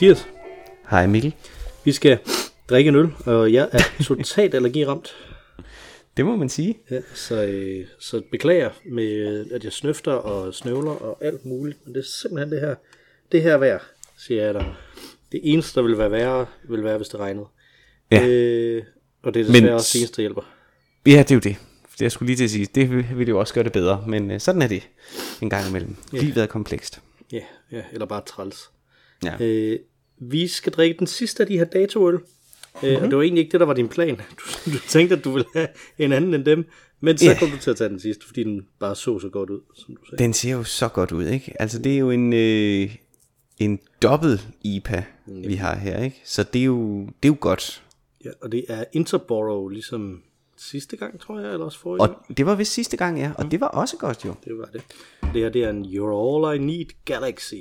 Hej Mathias. Hej Mikkel. Vi skal drikke en øl, og jeg er totalt allergiramt. Det må man sige. Ja, så, øh, så beklager med, at jeg snøfter og snøvler og alt muligt, men det er simpelthen det her, det her værd, siger jeg dig. Det eneste, der vil være værre, vil være, hvis det regnede. Ja. Øh, og det er desværre Men- også det eneste, der hjælper. Ja, det er jo det. Det jeg skulle lige til at sige, det vil- ville jo også gøre det bedre, men øh, sådan er det en gang imellem. Ja. Livet er komplekst. Ja, ja eller bare træls. Ja. Øh, vi skal drikke den sidste af de her datoøl. Øh, Mhm. Og det var egentlig ikke det, der var din plan. Du, du tænkte, at du ville have en anden end dem. Men så Ja. kom du til at tage den sidste, fordi den bare så så godt ud, som du sagde. Den ser jo så godt ud, ikke? Altså, det er jo en, øh, en dobbelt IPA, vi har her, ikke? Så det er jo, det er jo godt. Ja, og det er Interborough, ligesom sidste gang, tror jeg, eller også forrige Og gang. det var vist sidste gang, ja. Og det var også godt, jo. Det var det. Det her, det er en You're All I Need Galaxy.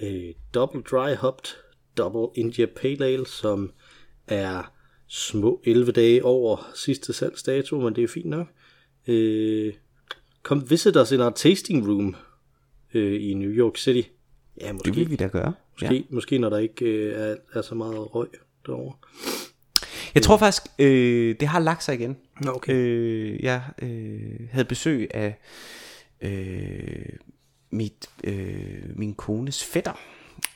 Øh, double dry hopped, double India Pale Ale, som er små 11 dage over sidste salgsdato, men det er fint nok. Øh, come visit us in our tasting room øh, i New York City. Ja, måske, Det vil vi da gøre. Ja. måske, måske når der ikke øh, er, er så meget røg derovre. Jeg tror faktisk, øh, det har lagt sig igen. Okay. Øh, jeg øh, havde besøg af øh, mit, øh, min kones fætter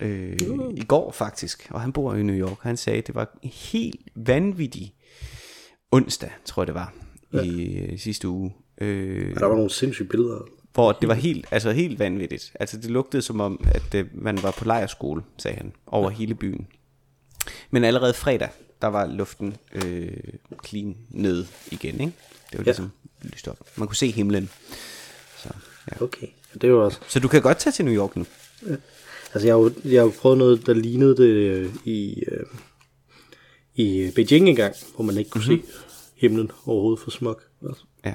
øh, Uh. i går faktisk, og han bor i New York. Han sagde, at det var en helt vanvittig onsdag, tror jeg det var, ja. i øh, sidste uge. Øh, Der var nogle sindssyge billeder. hvor det var helt, altså helt vanvittigt. Altså det lugtede som om, at øh, man var på lejerskole, sagde han, over hele byen. Men allerede fredag, der var luften øh, clean ned igen, ikke? Det var ligesom lyst op. Man kunne se himlen. Så, ja. Okay, det var også... Så du kan godt tage til New York nu. Altså, jeg har jo, jeg har jo prøvet noget, der lignede det øh, i, øh, i Beijing engang, hvor man ikke kunne mm-hmm. se himlen overhovedet for smuk. Altså, Ja.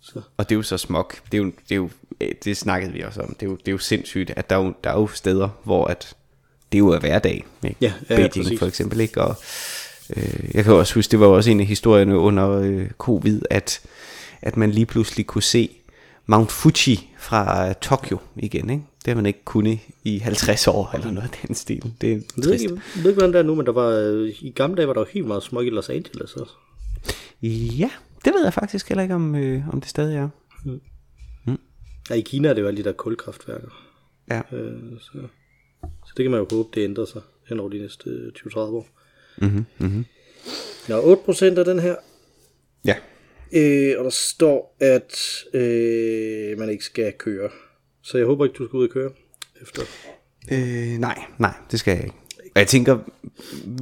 så. Og det er jo så smuk. Det er jo, det, er jo, øh, det snakkede vi også om. Det er jo, det er jo sindssygt, at der er jo, der er jo steder, hvor at det jo er hverdag. Ikke? Ja, ja, Beijing præcis. for eksempel. Ikke? Og, øh, jeg kan også huske, det var også en af historierne under øh, covid, at, at man lige pludselig kunne se Mount Fuji fra øh, Tokyo igen. Ikke? Det har man ikke kunnet i 50 år, eller noget af den stil. Det er Jeg ved, trist. ikke, jeg ved ikke, hvordan det er nu, men der var, øh, i gamle dage var der jo helt meget smuk i Los Angeles også. Ja, det ved jeg faktisk heller ikke, om, øh, om det stadig er. Ja, i Kina er det jo alle de der kulkraftværker. Ja. Øh, så, så det kan man jo håbe, det ændrer sig hen over de næste øh, 20-30 år. Mm-hmm, mm-hmm. Nå, 8% af den her, Ja. Øh, og der står, at øh, man ikke skal køre. Så jeg håber ikke, du skal ud og køre efter. Øh, nej, nej, det skal jeg ikke. Og jeg tænker,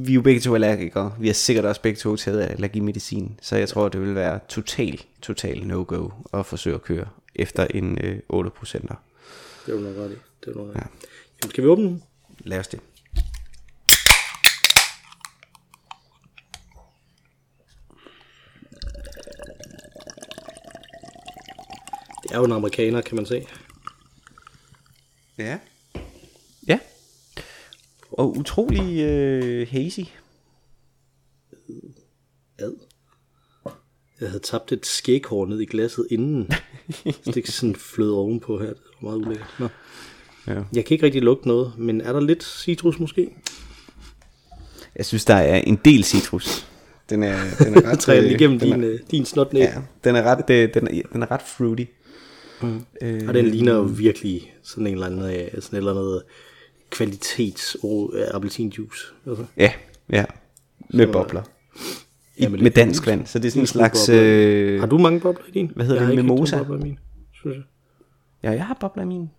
vi er jo begge to allergikere. Vi har sikkert også begge to taget allergimedicin. Så jeg tror, det vil være total, total no-go at forsøge at køre efter en øh, 8 procenter. Det er jo nok ret i. Det er nok ret i. Jamen, skal vi åbne den? Lad os det. Er jo en amerikaner, kan man se. Ja. Ja. Og utrolig øh, hazy. Ad. Jeg havde tabt et skæghår ned i glasset inden. så det sådan flød ovenpå her. Det var meget ulækkert. Nå. Ja. Jeg kan ikke rigtig lugte noget, men er der lidt citrus måske? Jeg synes, der er en del citrus. Den er, den er ret... Træder lige igennem den din, er, øh, din snot Ja, den er ret, øh, den er, den er ret fruity. Mm. Øh, Og den ligner jo virkelig sådan en eller anden, øh, sådan et eller andet kvalitets øh, appelsinjuice. Altså. Ja, ja. Med bobler. I, Ja, med det- dansk vand, så det er sådan en slags... Øh, Har du mange bobler i din? hvad hedder jeg det, har ikke mimosa? bobler i min, synes jeg. ja, jeg har bobler i min.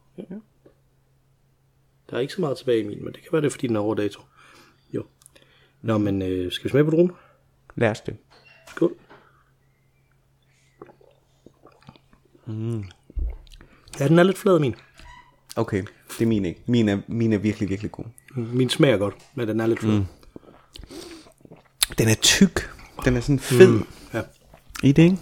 Der er ikke så meget tilbage i min, men det kan være det, er, fordi den er over dato. Jo. Nå, men øh, skal vi smage på druen? Lad os det. Skål. Mm. Ja, den er lidt flad, min. Okay, det er min ikke. Min er, min er virkelig, virkelig god. Min smager godt, men den er lidt flad. Mm. Den er tyk. Den er sådan fed mm. Ja, i det, ikke?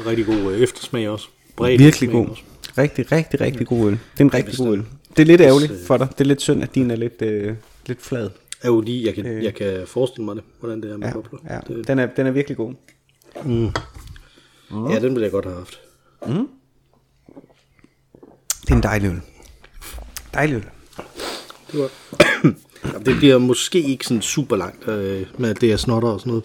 og rigtig god øh, eftersmag også. Bred Virkelig god. Også. Rigtig, rigtig, rigtig god øl. Det er en rigtig god øl. Det er lidt ærgerligt for dig. Det er lidt synd, at din er lidt, øh, lidt flad. Er jo lige, jeg kan, øh. jeg kan forestille mig det, hvordan det er med Ja, bobler. ja. Det, Den, er, den er virkelig god. ja, den ville jeg godt have haft. Det er en dejlig øl. Dejlig øl. Det var det bliver måske ikke sådan super langt øh, med det, jeg snotter og sådan noget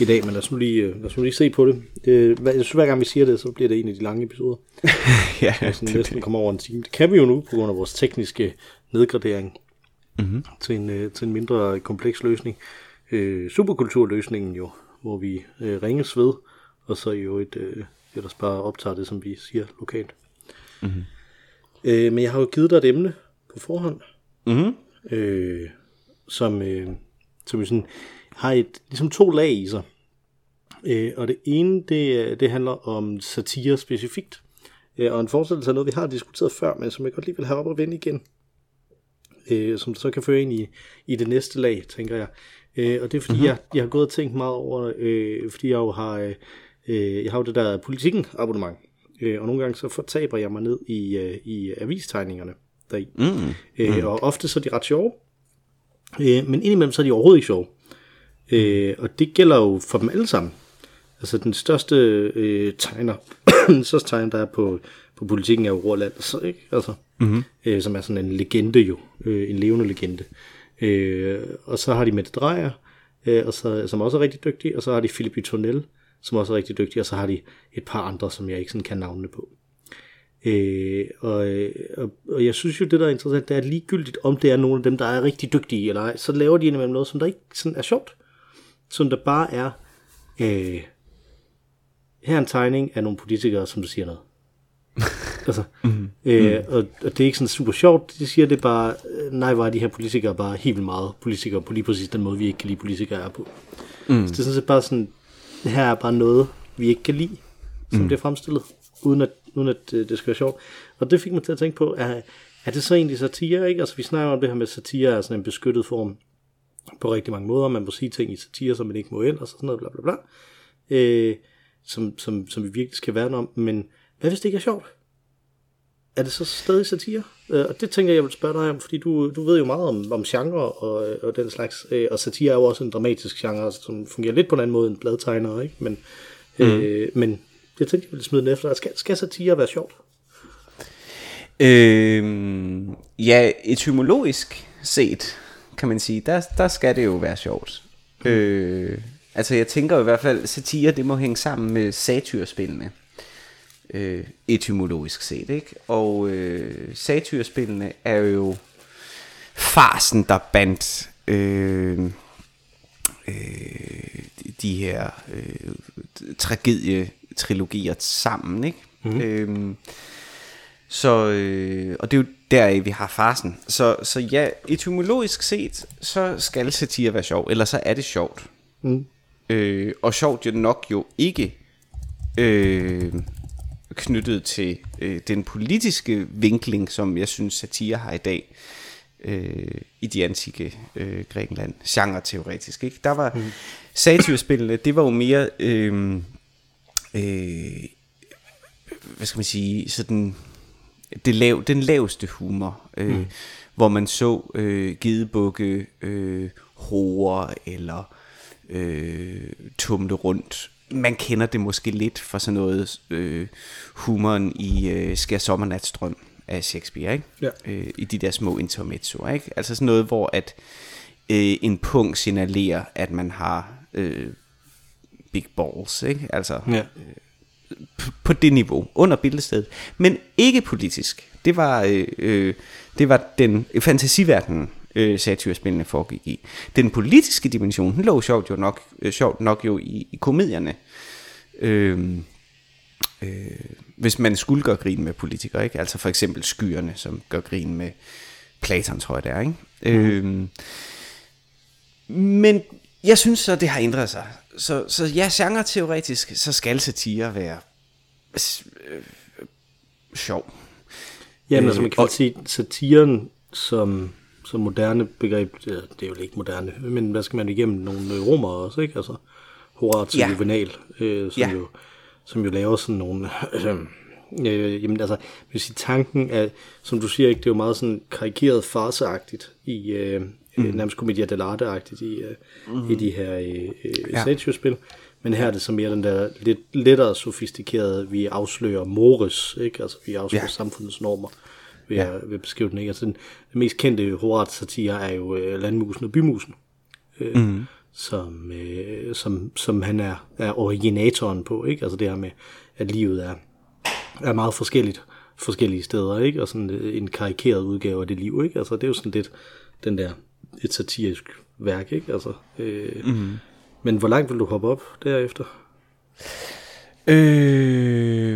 i dag, men lad os nu lige, øh, lad os nu lige se på det. det hver, jeg synes, hver gang vi siger det, så bliver det en af de lange episoder. ja, Ja, sådan næsten kommer over en time. Det kan vi jo nu, på grund af vores tekniske nedgradering mm-hmm. til, en, øh, til en mindre kompleks løsning. Øh, superkulturløsningen jo, hvor vi øh, ringes ved, og så jo et, øh, ellers bare optager det, som vi siger lokalt. Mm-hmm. Øh, men jeg har jo givet dig et emne på forhånd, mm-hmm. øh, som, øh, som sådan, har et, ligesom to lag i sig. Øh, og det ene, det, det handler om satire specifikt. Øh, og en forestillelse af noget, vi har diskuteret før, men som jeg godt lige vil have op og vende igen. Øh, som så kan føre ind i, i det næste lag, tænker jeg. Øh, og det er fordi, mm-hmm. jeg, jeg har gået og tænkt meget over, øh, fordi jeg jo har, øh, jeg har jo det der politikken abonnement. Øh, og nogle gange så fortaber jeg mig ned i, øh, i avistegningerne deri. Mm. Øh, og ofte så er de ret sjove. Øh, men indimellem så er de overhovedet ikke sjove. Øh, og det gælder jo for dem alle sammen. Altså den største øh, tegner, den største tegner, der er på, på politikken, er jo Roland, så, ikke? Altså, mm-hmm. øh, som er sådan en legende jo, øh, en levende legende. Øh, og så har de Mette Drejer, øh, og så, som også er rigtig dygtig, og så har de Philip Tonel, som også er rigtig dygtig, og så har de et par andre, som jeg ikke sådan kan navnene på. Øh, og, og, og jeg synes jo, det der er interessant, det er ligegyldigt, om det er nogle af dem, der er rigtig dygtige eller ej, så laver de indimellem noget, som der ikke sådan er sjovt. Som der bare er, øh, her er en tegning af nogle politikere, som du siger noget. altså, mm-hmm. øh, og, og det er ikke sådan super sjovt, de siger det bare, nej, var de her politikere bare helt vildt meget politikere på lige præcis den måde, vi ikke kan lide politikere er på. Mm. Så det er sådan set bare sådan, her er bare noget, vi ikke kan lide, som mm. det er fremstillet, uden at, uden at det, det skal være sjovt. Og det fik mig til at tænke på, er, er det så egentlig satire, ikke? Altså vi snakker om det her med satire er sådan en beskyttet form på rigtig mange måder. Man må sige ting i satire, som man ikke må ellers, og sådan noget, bla bla bla. Øh, som, som, som vi virkelig skal værne om. Men hvad hvis det ikke er sjovt? Er det så stadig satire? Øh, og det tænker jeg, jeg vil spørge dig om, fordi du, du ved jo meget om, om genre og, og den slags. Øh, og satire er jo også en dramatisk genre, som fungerer lidt på en anden måde end bladtegner, ikke? Men, mm. øh, men jeg tænkte, jeg ville smide den efter. Skal, skal satire være sjovt? Øh, ja, etymologisk set, kan man sige, der, der skal det jo være sjovt. Mm. Øh, altså jeg tænker i hvert fald, satire det må hænge sammen med satyrspillene. Øh, etymologisk set, ikke? Og øh, satyrspillene er jo farsen, der bandt øh, øh, de her øh, tragedietrilogier sammen, ikke? Mm. Øh, så, øh, og det er jo der vi har farsen. Så, så ja, etymologisk set, så skal satire være sjov, eller så er det sjovt. Mm. Øh, og sjovt jo nok jo ikke øh, knyttet til øh, den politiske vinkling, som jeg synes satire har i dag øh, i de antikke øh, Grækenland, genre-teoretisk. Ikke? Der var mm. satyrspillene, det var jo mere, øh, øh, hvad skal man sige, sådan det lav, den laveste humor, øh, mm. hvor man så øh, gidebukke, øh, hoer eller øh, tumle rundt. Man kender det måske lidt fra sådan noget øh, humoren i øh, Skær Sommernatstrøm af Shakespeare, ikke? Ja. Øh, i de der små intermezzoer. Ikke? Altså sådan noget, hvor at øh, en punkt signalerer, at man har øh, big balls, ikke? Altså, ja. øh, på det niveau, under billedstedet, men ikke politisk. Det var, øh, øh, det var den fantasiverden, øh, satyrspillene foregik i. Den politiske dimension, den lå sjovt, jo nok, øh, sjovt nok jo i, i komedierne. Øh, øh, hvis man skulle gøre grin med politikere, ikke? altså for eksempel skyerne, som gør grin med Platon, tror jeg det er. Ikke? Mm. Øh, men jeg synes så, det har ændret sig. Så, så ja, genre-teoretisk, så skal satire være øh, sjov. Jamen, altså man kan og, sige, satiren som, som moderne begreb, det er jo ikke moderne, men hvad skal man igennem nogle romer også, ikke? Altså Horatio ja. Juvenal, øh, som, ja. jo, som jo laver sådan nogle... Øh, øh, jamen altså, vil sige, tanken er, som du siger, ikke, det er jo meget sådan karikeret farseagtigt i, øh, mm. nærmest komedier dell'arte-agtigt i, øh, mm. i de her øh, ja. satyrspil. Men her er det så mere den der lidt lettere sofistikerede, vi afslører mores, ikke? Altså vi afslører ja. samfundets normer. Ved, ja. ved at beskrive den. Ikke? Altså, den, den mest kendte Horat-satire er jo øh, Landmusen og Bymusen, øh, mm. som, øh, som, som han er, er originatoren på. Ikke? Altså det her med, at livet er, er meget forskelligt forskellige steder, ikke? og sådan øh, en karikeret udgave af det liv. Ikke? Altså, det er jo sådan lidt den der et satirisk værk. Ikke? Altså, øh, mm. Men hvor langt vil du hoppe op derefter? Øh,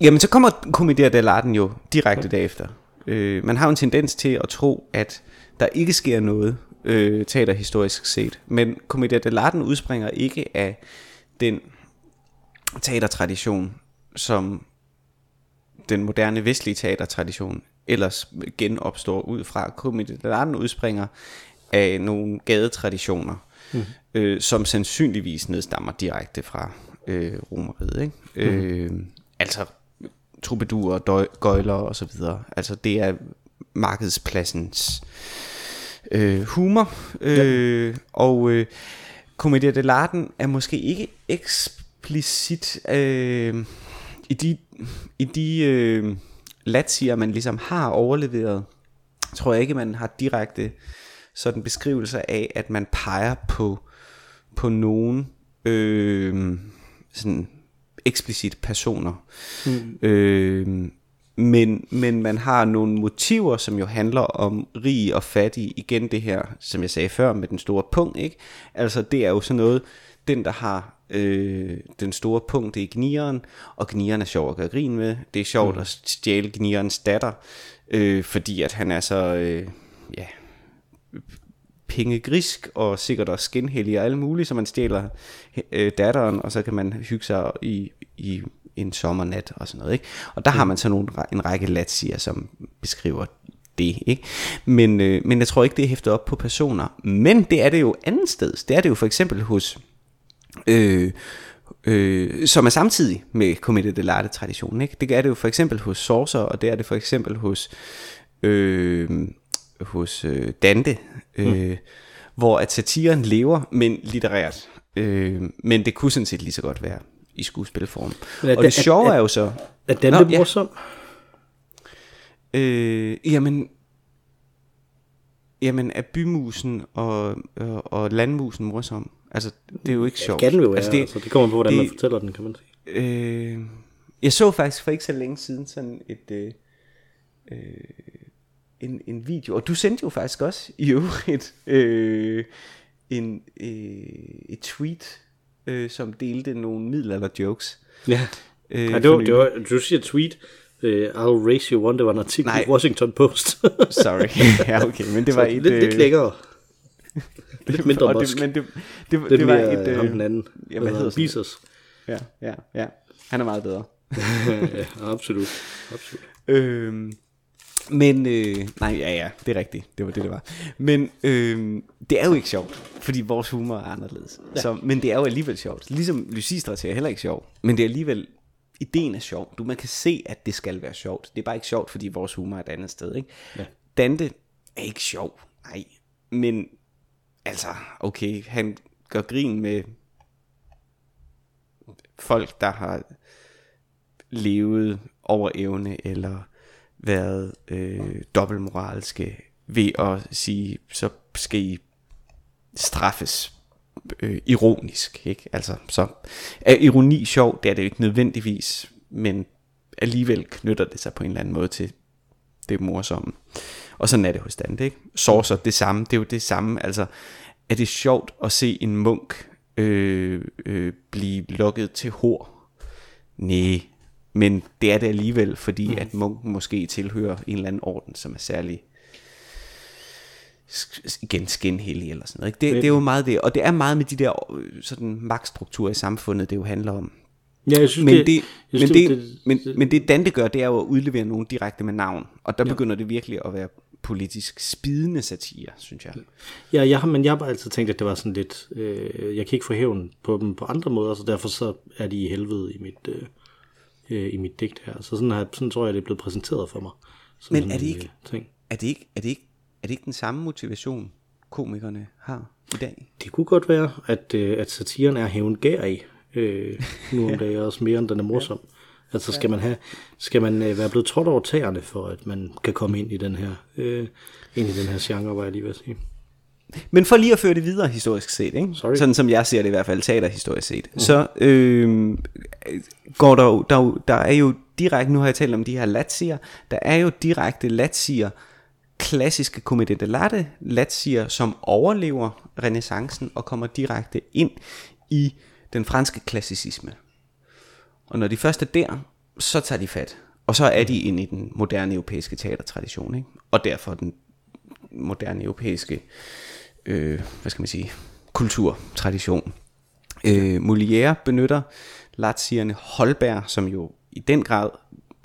jamen, så kommer Commedia dell'arte jo direkte ja. derefter. Øh, man har jo en tendens til at tro, at der ikke sker noget øh, teaterhistorisk set. Men Commedia dell'arte udspringer ikke af den teatertradition, som den moderne vestlige teatertradition ellers genopstår ud fra. Commedia dell'arte udspringer af nogle gadetraditioner, mm. øh, som sandsynligvis nedstammer direkte fra øh, romeriet. Ikke? Mm. Øh, altså troubadour, gøjler og så videre. Altså det er markedspladsens øh, humor. Øh, ja. Og øh, Commedia dell'arte er måske ikke eksplicit øh, i de, i de øh, latsier, man ligesom har overleveret. Tror jeg ikke, man har direkte sådan beskrivelser af, at man peger på, på nogen øh, sådan eksplicit personer. Mm. Øh, men, men man har nogle motiver, som jo handler om rig og fattig. Igen det her, som jeg sagde før, med den store punkt. Ikke? Altså det er jo sådan noget, den der har øh, den store punkt, det er gnigeren, og gnigeren er sjov at gøre grin med. Det er sjovt mm. at stjæle gnigerens datter, øh, fordi at han er så, øh, ja, pengegrisk og sikkert også skinhellig og alt muligt, så man stjæler øh, datteren, og så kan man hygge sig i, i en sommernat og sådan noget. Ikke? Og der mm. har man så nogle, en række latsier, som beskriver det. Ikke? Men, øh, men jeg tror ikke, det er hæftet op på personer. Men det er det jo andet sted. Det er det jo for eksempel hos... Øh, øh, som er samtidig med Commedia dell'arte traditionen. Ikke? Det er det jo for eksempel hos Sorcer, og det er det for eksempel hos øh, hos øh, Dante, øh, mm. hvor at satiren lever, men litterært. Øh, men det kunne sådan set lige så godt være i skuespilform. og det sjove er, er jo så... Er Dante Nå, morsom? Ja. Øh, jamen, Jamen, er bymusen og, og, og landmusen morsom? Altså, det er jo ikke sjovt. Det kan det jo altså, det, altså, det kommer på, hvordan det, man fortæller den, kan man sige. Øh, jeg så faktisk for ikke så længe siden sådan et... Øh, øh, en, en video, og du sendte jo faktisk også i øvrigt øh, en, øh, et tweet, øh, som delte nogle middelalder jokes. Ja, øh, ja det, var, det var, du siger tweet, uh, I'll raise you one, det var en artikel Nej. i Washington Post. Sorry, ja okay, men det var et... Lidt, øh, lidt lækkere. lidt mindre og det, men det, det, det, det var et... Øh, ham den anden, ja, hvad hedder Bezos. Ja, ja, ja. Han er meget bedre. ja, absolut. absolut. Øhm, men, øh, nej, ja, ja, det er rigtigt. Det var det, det var. Men øh, det er jo ikke sjovt, fordi vores humor er anderledes. Ja. Så, men det er jo alligevel sjovt. Ligesom Lucie er heller ikke sjov. Men det er alligevel, ideen er sjov. Du, man kan se, at det skal være sjovt. Det er bare ikke sjovt, fordi vores humor er et andet sted. Ikke? Ja. Dante er ikke sjov, nej. Men, altså, okay, han gør grin med folk, der har levet over evne, eller været øh, dobbeltmoralske ved at sige, så skal I straffes øh, ironisk. Ikke? Altså, så er ironi sjov, det er det jo ikke nødvendigvis, men alligevel knytter det sig på en eller anden måde til det morsomme. Og sådan er det hos Dante, ikke? Sorcer, det samme, det er jo det samme, altså, er det sjovt at se en munk øh, øh, blive lukket til hår? Nej, men det er det alligevel, fordi mm. at munken måske tilhører en eller anden orden, som er særlig igen skinhellig eller sådan noget. Ikke? Det, det er jo meget det, og det er meget med de der øh, sådan magtstrukturer i samfundet, det jo handler om. Ja, jeg synes, men det, det, jeg men, synes, det, det, men, men det Dante gør, det er jo at udlevere nogen direkte med navn, og der ja. begynder det virkelig at være politisk spidende satire, synes jeg. Ja, jeg har, men jeg har bare altid tænkt, at det var sådan lidt, øh, jeg kan ikke få hævn på dem på andre måder, så derfor så er de i helvede i mit, øh, øh, i mit digt her. Så sådan, har, sådan tror jeg, det er blevet præsenteret for mig. Men er det, ikke, ting. er, det ikke, er, det ikke, er det ikke den samme motivation, komikerne har i dag? Det kunne godt være, at, øh, at satiren er hævngær i, øh, nu om dagen også mere end den er morsom. Altså skal man have, skal man øh, være blevet trådt over tæerne, for at man kan komme ind i den her, øh, ind i den her genre, var jeg lige ved at sige. Men for lige at føre det videre historisk set, ikke? Sorry. sådan som jeg ser det i hvert fald, teaterhistorisk set, uh-huh. så øh, går der, jo- der, der er jo direkte, nu har jeg talt om de her latsier, der er jo direkte latsier, klassiske comedie dell'arte latsier, som overlever renaissancen og kommer direkte ind i den franske klassicisme. Og når de først er der, så tager de fat. Og så er de ind i den moderne europæiske teatertradition, ikke? og derfor den moderne europæiske øh, hvad skal man sige, kulturtradition. Øh, Molière benytter latsierne Holberg, som jo i den grad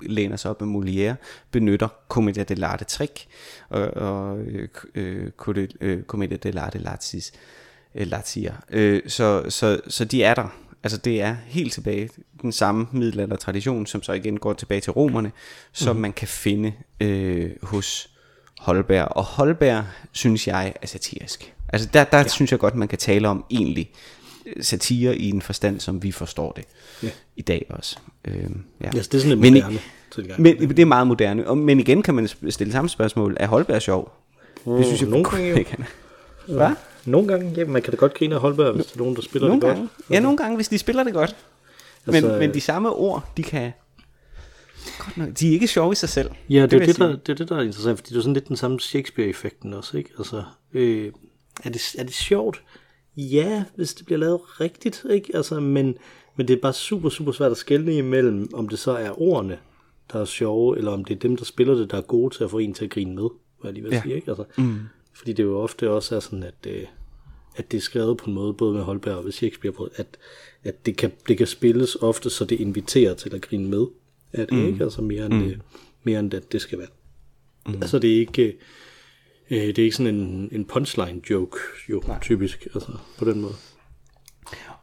læner sig op med Molière, benytter Commedia dell'arte trick og, og øh, øh, øh, Commedia dell'arte lazis, øh, latsier. Øh, så, så, så de er der. Altså det er helt tilbage den samme middelalder tradition, som så igen går tilbage til romerne, som man kan finde øh, hos Holberg. Og Holberg synes jeg er satirisk. Altså der, der ja. synes jeg godt, man kan tale om egentlig øh, satire i en forstand, som vi forstår det Ja. i dag også. Øhm, ja. Yes, det er sådan en Men moderne tilgang. Men det er meget moderne. Og, men igen kan man stille samme spørgsmål. Er Holberg sjov? Det synes jeg nogle gange ikke. Hvad? Nogle gange, ja, man kan da godt grine af Holberg, hvis der er nogen, der spiller Nogle det gange. godt. Ja, nogle gange, hvis de spiller det godt. Men, Altså, men de samme ord, de kan... Godt nok, de er ikke sjove i sig selv. Ja, det, det, jeg det, der, det er det, der er interessant, fordi det er sådan lidt den samme Shakespeare-effekten også, ikke? Altså, øh, er, det, er det sjovt? Ja, hvis det bliver lavet rigtigt, ikke? Altså, men, men det er bare super, super svært at skelne imellem, om det så er ordene, der er sjove, eller om det er dem, der spiller det, der er gode til at få en til at grine med, hvad jeg lige vil Ja. sige, ikke? Altså, mm. Fordi det jo ofte også er sådan, at, øh, at det er skrevet på en måde, både med Holberg og med Shakespeare, på, at, at det, kan, det kan spilles ofte, så det inviterer til at grine med. Er det mm. ikke? Altså mere end, mm. det, mere end det, det skal være. Mm. Altså det er ikke, øh, det er ikke sådan en, en punchline joke, jo, Nej. typisk, altså på den måde.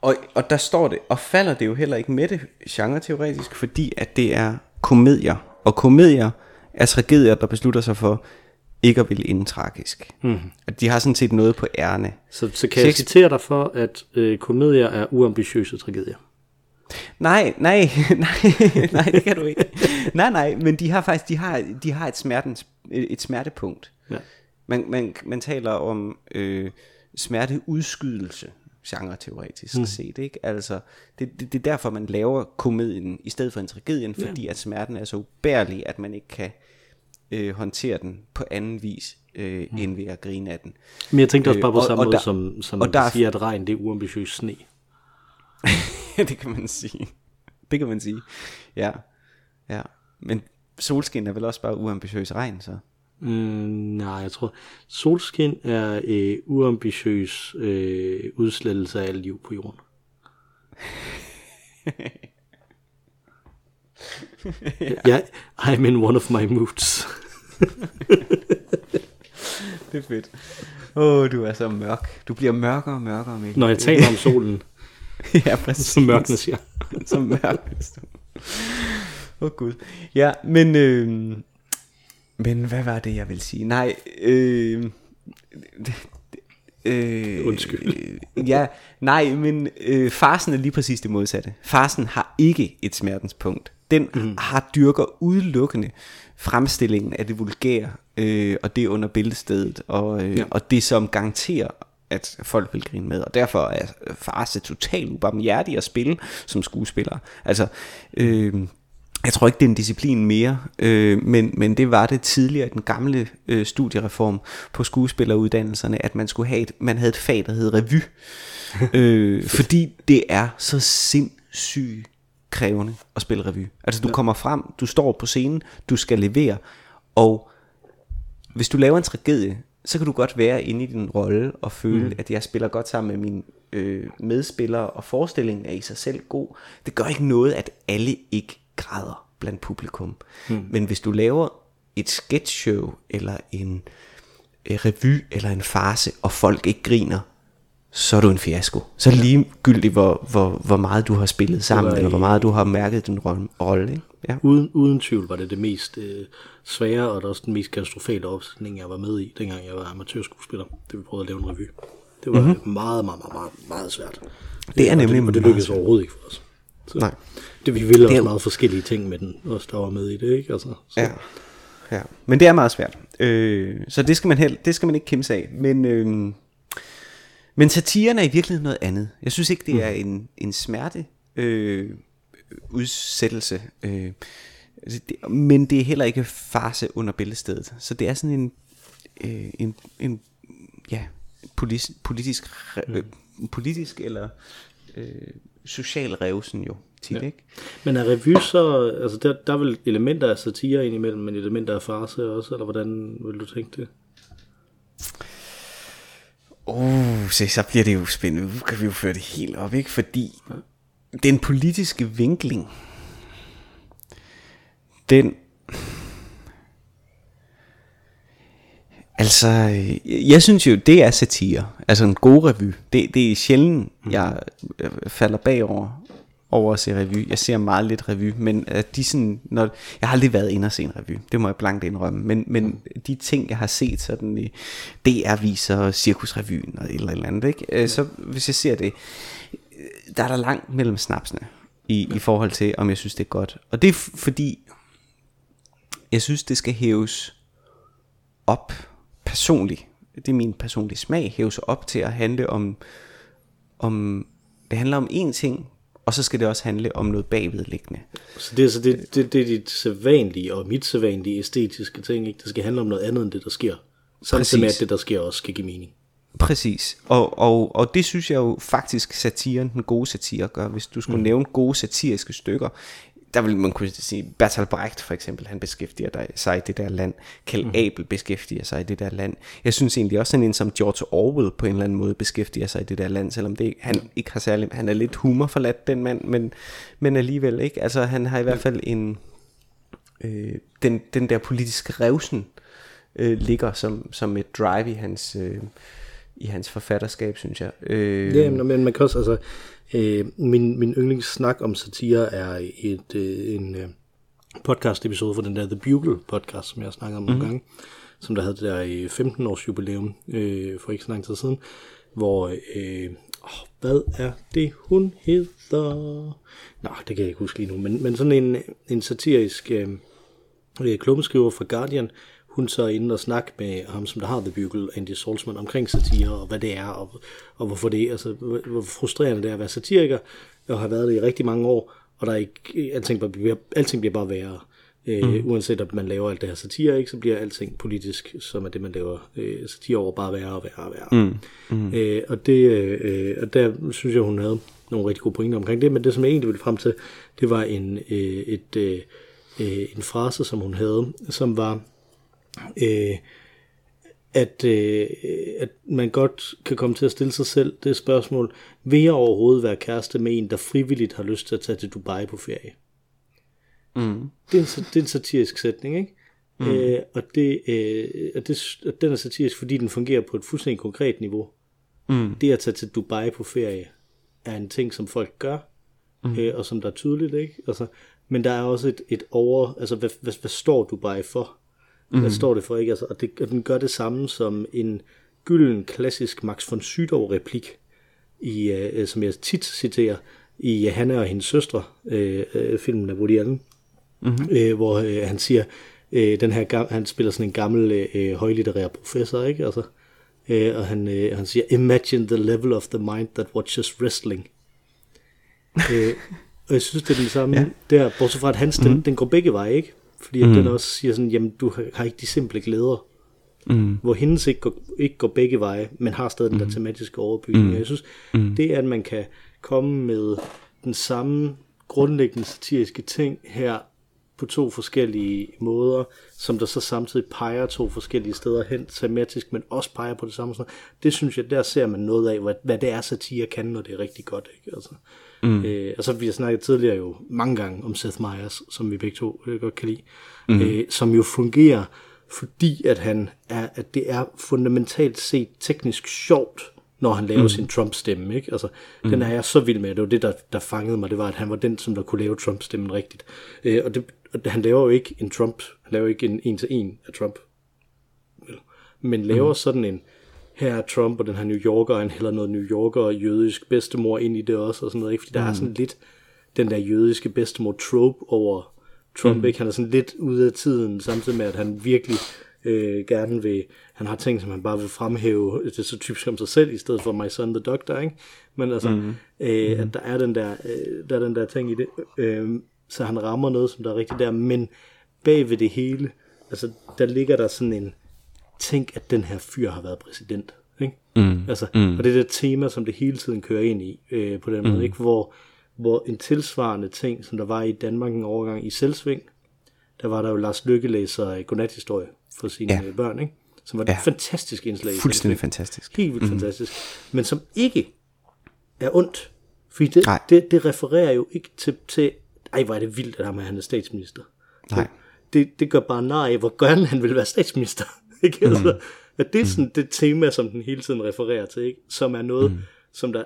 Og, og der står det, og falder det jo heller ikke med det genre-teoretisk, fordi at det er komedier. Og komedier er tragedier, der beslutter sig for ikke at ville ende tragisk. Mm. At de har sådan set noget på ærne. Så, så kan jeg Shakespeare- citere dig for, at øh, komedier er uambitiøse tragedier. Nej, nej, nej, nej, det kan du ikke. Nej, nej, men de har faktisk, de har, de har et, smertens, et smertepunkt. Ja. Man, man, man taler om øh, smerteudskydelse, genre-teoretisk mm. set, ikke? Altså, det, det, det er derfor, man laver komedien i stedet for en tragedien, fordi at smerten er så ubærlig, at man ikke kan øh, håndtere den på anden vis, øh, mm. end ved at grine af den. Men jeg tænkte også Øh, bare på og- samme og måde, der- som, som og der er- siger, at regn det er uambitiøs sne. det kan man sige. Det kan man sige. Ja, ja. Men solskin er vel også bare uambitiøs regn, så. Mm, nej, jeg tror, solskin er øh, uambitiøs øh, udslettelse af alt liv på jorden. ja. I'm in one of my moods. Det er fedt. Åh, oh, du er så mørk. Du bliver mørkere og mørkere, Mikkel. Når jeg taler om solen, ja, præcis. så mørknes jeg. så mørknes du. Åh, oh, Gud. Ja, men... Øh, men hvad var det, jeg vil sige? Nej, øh, øh, Undskyld. Øh, ja, nej, men øh, farsen er lige præcis det modsatte. Farsen har ikke et smertenspunkt. Den mm. har dyrker udelukkende fremstillingen af det vulgære, øh, og det under billedstedet, og, øh, ja. og det som garanterer, at folk vil grine med. Og derfor er farse totalt ubarmhjertig at spille som skuespiller. Altså, øh, jeg tror ikke, det er en disciplin mere, øh, men, men det var det tidligere i den gamle øh, studiereform på skuespilleruddannelserne, at man skulle have et, man havde et fag, der hed revy. øh, fordi det er så sindssygt krævende at spille revy. Altså du ja. kommer frem, du står på scenen, du skal levere, og hvis du laver en tragedie, så kan du godt være inde i din rolle og føle, mm. at jeg spiller godt sammen med mine øh, medspillere, og forestillingen er i sig selv god. Det gør ikke noget, at alle ikke græder blandt publikum. Mm. Men hvis du laver et sketchshow, eller en øh, revy, eller en farse, og folk ikke griner, så er du en fiasko. Så er det ligegyldigt, hvor, hvor, hvor meget du har spillet sammen, eller hvor meget du har mærket din rolle. Ja. Uden, uden tvivl var det det mest øh, svære, og det også den mest katastrofale opsætning, jeg var med i, dengang jeg var amatørskuespiller, det vi prøvede at lave en revy. Det var mm-hmm. meget, meget, meget, meget, meget svært. Det er og nemlig det, og det lykkedes overhovedet ikke for os. Så Nej. Det, vi ville Det også er- meget forskellige ting med den, også der var med i det, ikke? Altså, så. Ja. ja. Men det er meget svært. Øh, så det skal man held, det skal man ikke kæmpe af. Men, øh, men satiren er i virkeligheden noget andet. Jeg synes ikke, det er en, en smerte øh, udsættelse. Øh, det, men det er heller ikke farse under billedstedet. Så det er sådan en, øh, en, en ja, politisk, politisk, re- øh, politisk eller øh, social revsen jo tit, ja. ikke? Men er revy så, altså der, der er vel elementer af satire indimellem, men elementer af farse også, eller hvordan vil du tænke det? Uh, se, så bliver det jo spændende. Nu kan vi jo føre det helt op, ikke? Fordi den politiske vinkling, den... Altså, jeg synes jo, det er satire. Altså en god revy. Det, det er sjældent, jeg øh, falder bagover over at se revy. Jeg ser meget lidt revy, men at de sådan, når, jeg har aldrig været inde og se en revy, det må jeg blankt indrømme, men, men de ting, jeg har set sådan i DR-viser, Cirkusrevyen og et eller eller andet, ikke? Øh, så hvis jeg ser det, der er der langt mellem snapsene i, i forhold til, om jeg synes, det er godt. Og det er fordi, jeg synes, det skal hæves op personligt. Det er min personlige smag, hæves op til at handle om, om det handler om én ting, og så skal det også handle om noget bagvedliggende. Så det er så det, det, det er dit sædvanlige og mit sædvanlige æstetiske ting, ikke? Det skal handle om noget andet end det, der sker. Samtidig med, Præcis. at det, der sker, også skal give mening. Præcis, og, og, og det synes jeg jo faktisk satiren, den gode satire gør. Hvis du skulle mm. nævne gode satiriske stykker, der vil man kunne sige, Bertolt Brecht for eksempel, han beskæftiger dig- sig i det der land. Kjeld mm. Abel beskæftiger sig i det der land. Jeg synes egentlig også sådan en som George Orwell på en eller anden måde beskæftiger sig i det der land, selvom det han ikke har særlig, han er lidt humorforladt den mand, men, men alligevel ikke. Altså han har i hvert fald en, øh, den, den der politiske revsen øh, ligger som, som et drive i hans, øh, i hans forfatterskab, synes jeg. Øh, Ja, men, men man kan også, altså, øh, min, min yndlingssnak om satire er et, øh, en øh, podcast episode fra den der The Bugle podcast, som jeg har snakket om mm. nogle gange, som der havde det der øh, 15 års jubilæum øh, for ikke så lang tid siden, hvor, øh, åh, hvad er det, hun hedder? Nå, det kan jeg ikke huske lige nu, men, men sådan en, en satirisk øh, øh, klummeskriver fra Guardian, hun så er inde og snakke med ham, som der har The Bugle, Andy Saltzman, omkring satire, og hvad det er, og, og hvorfor det er, altså, hvor, frustrerende det er at være satiriker, og har været det i rigtig mange år, og der er ikke, alting, bliver, alting bliver bare værre. Øh, mm. Uanset om man laver alt det her satire, ikke, så bliver alting politisk, som er det, man laver øh, satire over, bare værre og værre og værre. Mm. Mm. Øh, og, det, øh, og der synes jeg, hun havde nogle rigtig gode pointer omkring det, men det, som jeg egentlig ville frem til, det var en, øh, et, øh, øh, en frase, som hun havde, som var, øh, at, øh, at man godt kan komme til at stille sig selv det spørgsmål, vil jeg overhovedet være kæreste med en, der frivilligt har lyst til at tage til Dubai på ferie? Mm. Det er en, det er en satirisk sætning, ikke? Mm. Øh, og, det, øh, og, det, og den er satirisk, fordi den fungerer på et fuldstændig konkret niveau. Mm. Det at tage til Dubai på ferie er en ting, som folk gør, mm. øh, og som der er tydeligt, ikke? Altså, men der er også et, et over, altså hvad, hvad, hvad står Dubai for? Hvad står det for, ikke? Altså, og, det, og den gør det samme som en gylden, klassisk Max von Sydow replik, i, øh, som jeg tit citerer, i Hanna og hendes søstre, øh, øh, filmen af Woody Allen, mm-hmm. øh, hvor øh, han siger, øh, den her han spiller sådan en gammel øh, højlitterær professor, ikke? Altså, øh, og han, øh, han siger, imagine the level of the mind that watches wrestling. øh, og jeg synes, det er den samme ja. der, bortset fra, at hans, den, den går begge veje, ikke? Fordi at den også siger sådan, jamen, du har, ikke de simple glæder. Mm. Hvor hendes ikke går, ikke går begge veje, men har stadig den der tematiske overbygning. Mm. Jeg synes, mm. det er, at man kan komme med den samme grundlæggende satiriske ting her på to forskellige måder, som der så samtidig peger to forskellige steder hen tematisk, men også peger på det samme. Det synes jeg, der ser man noget af, hvad, hvad det er, satire kan, når det er rigtig godt. Ikke? Altså, mm. øh, og så vi har snakket tidligere jo mange gange om Seth Meyers, som vi begge to øh, godt kan lide, mm. øh, som jo fungerer, fordi at han er, at det er fundamentalt set teknisk sjovt, når han laver mm. sin Trump-stemme. Ikke? Altså, mm. Den er jeg så vild med. Det var det, der, der fangede mig. Det var, at han var den, som der kunne lave Trump-stemmen rigtigt. Øh, og, det, og han laver jo ikke en Trump. Han laver ikke en en-til-en af Trump. Men laver mm. sådan en, her er Trump og den her New Yorker, han hælder noget New Yorker og jødisk bedstemor ind i det også, og sådan noget, ikke? Fordi der mm. er sådan lidt, den der jødiske bedstemor trope over Trump, mm. ikke? Han er sådan lidt ude af tiden, samtidig med, at han virkelig øh, gerne vil, han har ting, som han bare vil fremhæve, det er så typisk om sig selv, i stedet for My Son the Doctor, ikke? Men altså, mm. Øh, mm. at der er den der, øh, der er den der ting i det, øh, så han rammer noget, som der er rigtigt der, men bag ved det hele, altså, der ligger der sådan en, tænk, at den her fyr har været præsident, ikke? Mm. Altså, mm. og det er det tema, som det hele tiden kører ind i, øh, på den måde, mm. ikke? Hvor, hvor en tilsvarende ting, som der var i Danmark en overgang i Selvsving, der var der jo Lars Lykke læser godnathistorie for sine ja. børn, ikke? som var et ja. fantastisk indslag. Fuldstændig fantastisk. Helt vildt mm. fantastisk. Men som ikke er ondt. Fordi det, det, det refererer jo ikke til, til, ej hvor er det vildt, at han, han er statsminister. Nej. Det, det gør bare nej hvor gerne han vil være statsminister. ikke? Mm. Altså, at det er sådan det tema, som den hele tiden refererer til, ikke? som er noget, mm. som der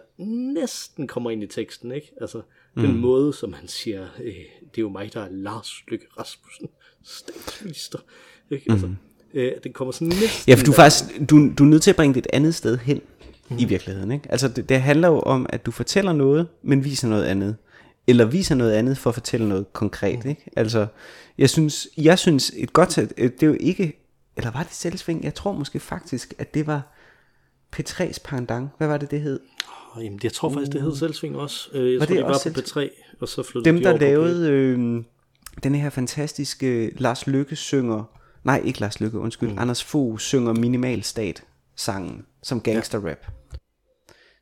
næsten kommer ind i teksten. ikke? Altså den mm. måde, som han siger, øh, det er jo mig, der er Lars Lykke Rasmussen, statsminister. Ikke? Altså, mm. øh, det kommer sådan næsten... Ja, for du faktisk, du, du er nødt til at bringe det et andet sted hen mm. i virkeligheden. Ikke? Altså det, det handler jo om, at du fortæller noget, men viser noget andet. Eller viser noget andet for at fortælle noget konkret. Mm. Ikke? Altså, jeg synes, jeg synes et godt det er jo ikke, eller var det selvsving? Jeg tror måske faktisk, at det var P3's Pandang. Hvad var det, det hed? Oh, jamen, jeg tror faktisk, det hed uh. Selvsving også. Øh, jeg var tror, det de var på P3, og så flyttede Dem, de der lavede øh, den her fantastiske Lars Lykke synger, nej, ikke Lars Lykke, undskyld, mm. Anders Fogh synger Minimalstat sangen som gangster rap.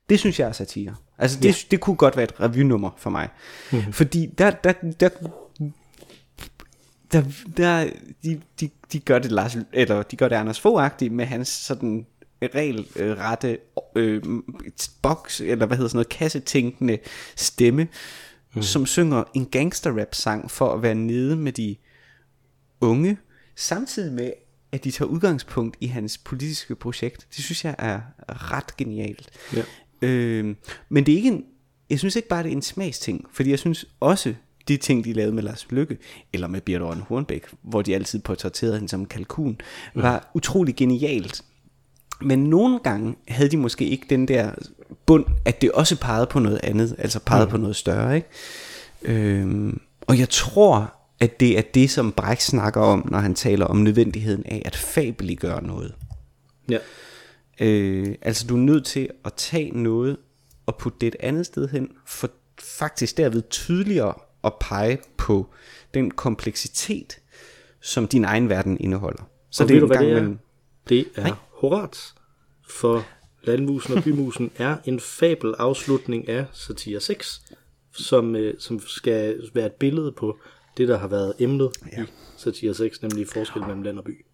Det synes jeg er satire. Altså det, ja. det kunne godt være et revynummer for mig. Mm. Fordi der, der, der, der, der de, de, de gør det Lars, eller de gør det Anders Fogh med hans sådan regelrette øh, boks, eller hvad hedder sådan noget, kassetænkende stemme, mm. som synger en gangster-rap sang for at være nede med de unge, samtidig med, at de tager udgangspunkt i hans politiske projekt. Det synes jeg er ret genialt. Ja. Øh, men det er ikke en, jeg synes ikke bare, det er en smagsting, fordi jeg synes også, de ting, de lavede med Lars Lykke, eller med Birte Rønne Hornbæk, hvor de altid portrætterede hende som kalkun, var ja. utrolig genialt. Men nogle gange havde de måske ikke den der bund, at det også pegede på noget andet, altså pegede mm. på noget større. Ikke? Øhm, og jeg tror, at det er det, som Brecht snakker om, når han taler om nødvendigheden af at fabeliggøre noget. Ja. Øh, altså du er nødt til at tage noget og putte det et andet sted hen, for faktisk derved tydeligere at pege på den kompleksitet, som din egen verden indeholder. Så og det er en gang det er? Mellem... Det er Nej. Horat for Landmusen og Bymusen er en fabel afslutning af satire 6, som, øh, som skal være et billede på det, der har været emnet ja. i satire 6, nemlig forskel mellem land og by.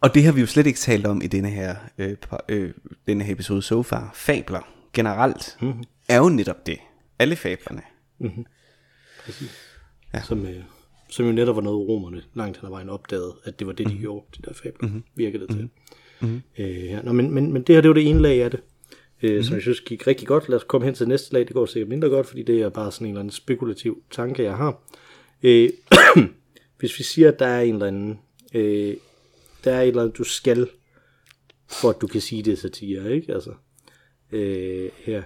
Og det har vi jo slet ikke talt om i denne her, øh, øh, denne her episode so far. Fabler generelt mm-hmm. er jo netop det. Alle fablerne. Mm-hmm. Præcis. Ja. Som, øh, som jo netop var noget, romerne langt hen ad vejen opdagede, at det var det, de mm-hmm. gjorde, de der fabler, mm-hmm. virkede det til. Mm-hmm. Mm. Øh, ja. Nå, men, men, men det her, det var det ene lag af det, øh, mm. som jeg synes gik rigtig godt. Lad os komme hen til næste lag, det går sikkert mindre godt, fordi det er bare sådan en eller anden spekulativ tanke, jeg har. Øh, hvis vi siger, at der er en eller anden, øh, der er et eller andet, du skal, for at du kan sige det satire, ikke? Altså, øh, her.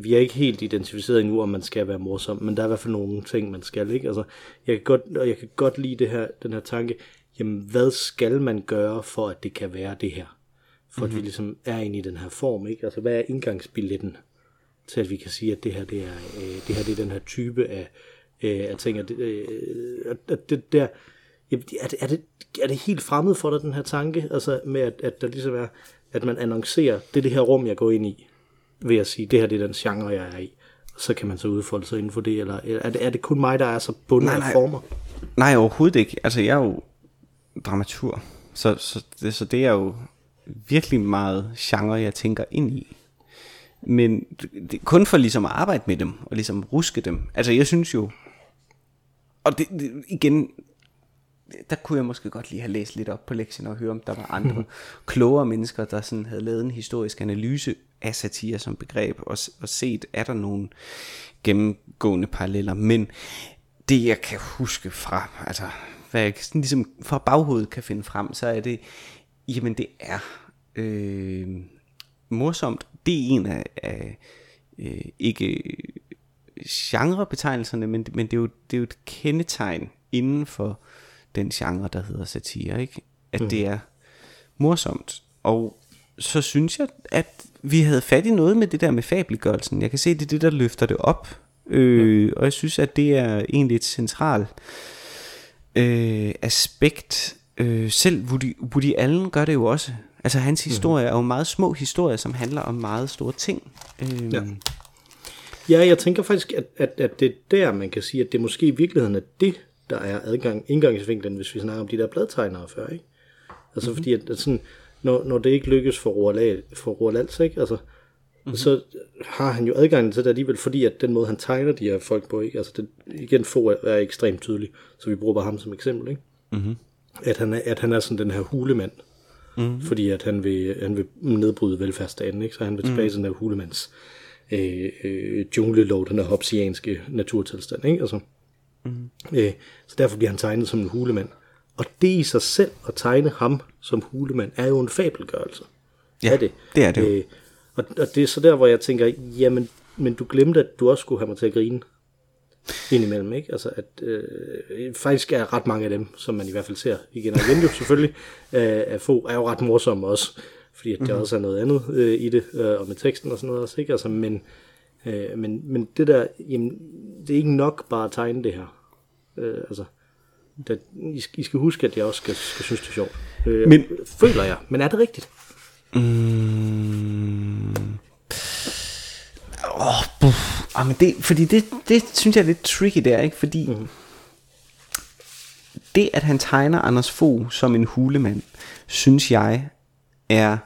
Vi er ikke helt identificeret endnu, om man skal være morsom, men der er i hvert fald nogle ting, man skal, ikke? Altså, jeg kan godt, og jeg kan godt lide det her, den her tanke, jamen hvad skal man gøre for at det kan være det her? For mm-hmm. at vi mhm. ligesom er inde i den her form, ikke? Altså hvad er indgangsbilletten til at vi kan sige, at det her det er, øh, det her det er den her type af, øh, af ting, at, øh, at det der, jamen, er, det, er, det, er det helt fremmed for dig, den her tanke, altså med at, at der ligesom er, at man annoncerer, det er det her rum, jeg går ind i, ved at sige, det her det er den genre, jeg er i. Så kan man så udfolde sig inden for det, eller er det, er det kun mig, der er så bundet nej, nej. af former? Nej, overhovedet ikke. Altså, jeg er jo dramatur. Så, så, det, så det er jo virkelig meget genre, jeg tænker ind i. Men det, kun for ligesom at arbejde med dem, og ligesom ruske dem. Altså jeg synes jo, og det, det, igen, der kunne jeg måske godt lige have læst lidt op på lektien og høre, om der var andre klogere mennesker, der sådan havde lavet en historisk analyse af satire som begreb, og, og set, er der nogle gennemgående paralleller. Men det jeg kan huske fra, altså hvad jeg sådan ligesom fra baghovedet kan finde frem, så er det, jamen det er øh, morsomt. Det er en af, af øh, ikke genrebetegnelserne, men, men det, er jo, det er jo et kendetegn inden for den genre, der hedder satire, ikke? At mm. det er morsomt. Og så synes jeg, at vi havde fat i noget med det der med fabelgørelsen. Jeg kan se, det er det, der løfter det op. Øh, ja. Og jeg synes, at det er egentlig et centralt øh, aspekt. Øh, selv Woody, Woody Allen gør det jo også. Altså hans mhm. historie mm. er jo meget små historier, som handler om meget store ting. Øh, ja. ja, jeg tænker faktisk, at, at, at det er der, man kan sige, at det måske i virkeligheden er det, der er adgang, indgangsvinklen, hvis vi snakker om de der bladtegnere før, ikke? Altså mm-hmm. fordi, at, at sådan, når, når det ikke lykkes for Roald, for Roald Als, ikke? Altså, mm-hmm. så har han jo adgang til det alligevel, fordi at den måde, han tegner de her folk på, ikke? Altså, det, igen, få er, er ekstremt tydelig, så vi bruger bare ham som eksempel, ikke? Mm-hmm. At, han er, at han er sådan den her hulemand, mm-hmm. fordi at han vil, han vil nedbryde velfærdsstaten, ikke? Så han vil tilbage mm-hmm. til den her hulemands øh, øh, junglelov, den her hopsianske naturtilstand, ikke? Altså, mm-hmm. øh, så derfor bliver han tegnet som en hulemand. Og det i sig selv, at tegne ham som hulemand, er jo en fabelgørelse. Ja, er det. det er det jo. Øh, og, og det er så der, hvor jeg tænker, jamen, men du glemte, at du også skulle have mig til at grine indimellem, ikke? Altså, at øh, faktisk er ret mange af dem, som man i hvert fald ser igen og igen jo selvfølgelig, øh, af få, er jo ret morsomme også, fordi at der mm-hmm. også er noget andet øh, i det, øh, og med teksten og sådan noget også, ikke? Altså, men, øh, men, men det der, jamen, det er ikke nok bare at tegne det her. Øh, altså, det, I, skal, I skal huske, at jeg også skal, skal synes, det er sjovt. Øh, men, føler jeg. Men er det rigtigt? Mm, oh, buff. Ah, men det, fordi det, det synes jeg er lidt tricky der, ikke? Fordi mm. det, at han tegner Anders Fogh som en hulemand, synes jeg er...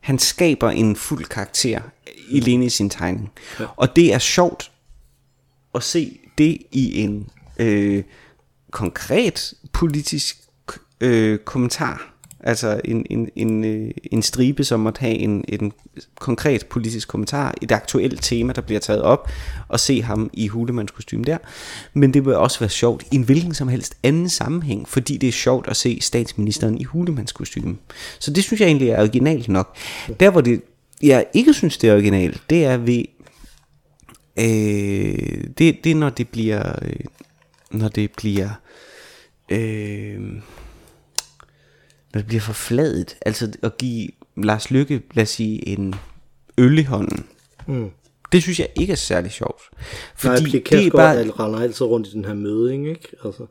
Han skaber en fuld karakter i mhm. Lene i sin tegning. Ja. Og det er sjovt at se det i en øh, konkret politisk øh, kommentar. Altså en, en, en, øh, en stribe, som måtte have en, en konkret politisk kommentar, et aktuelt tema, der bliver taget op, og se ham i hulemandskostyme der. Men det vil også være sjovt i en hvilken som helst anden sammenhæng, fordi det er sjovt at se statsministeren i hulemandskostyme. Så det synes jeg egentlig er originalt nok. Der hvor det, jeg ikke synes det er originalt, det er ved, øh, det, det er når det bliver, øh, når det bliver øh, det bliver forfladet, altså at give Lars Lykke, lad os sige, en øl i hånden. Mm. Det synes jeg ikke er særlig sjovt. Fordi Nej, det er bare... At render altid rundt i den her møding, ikke? Altså,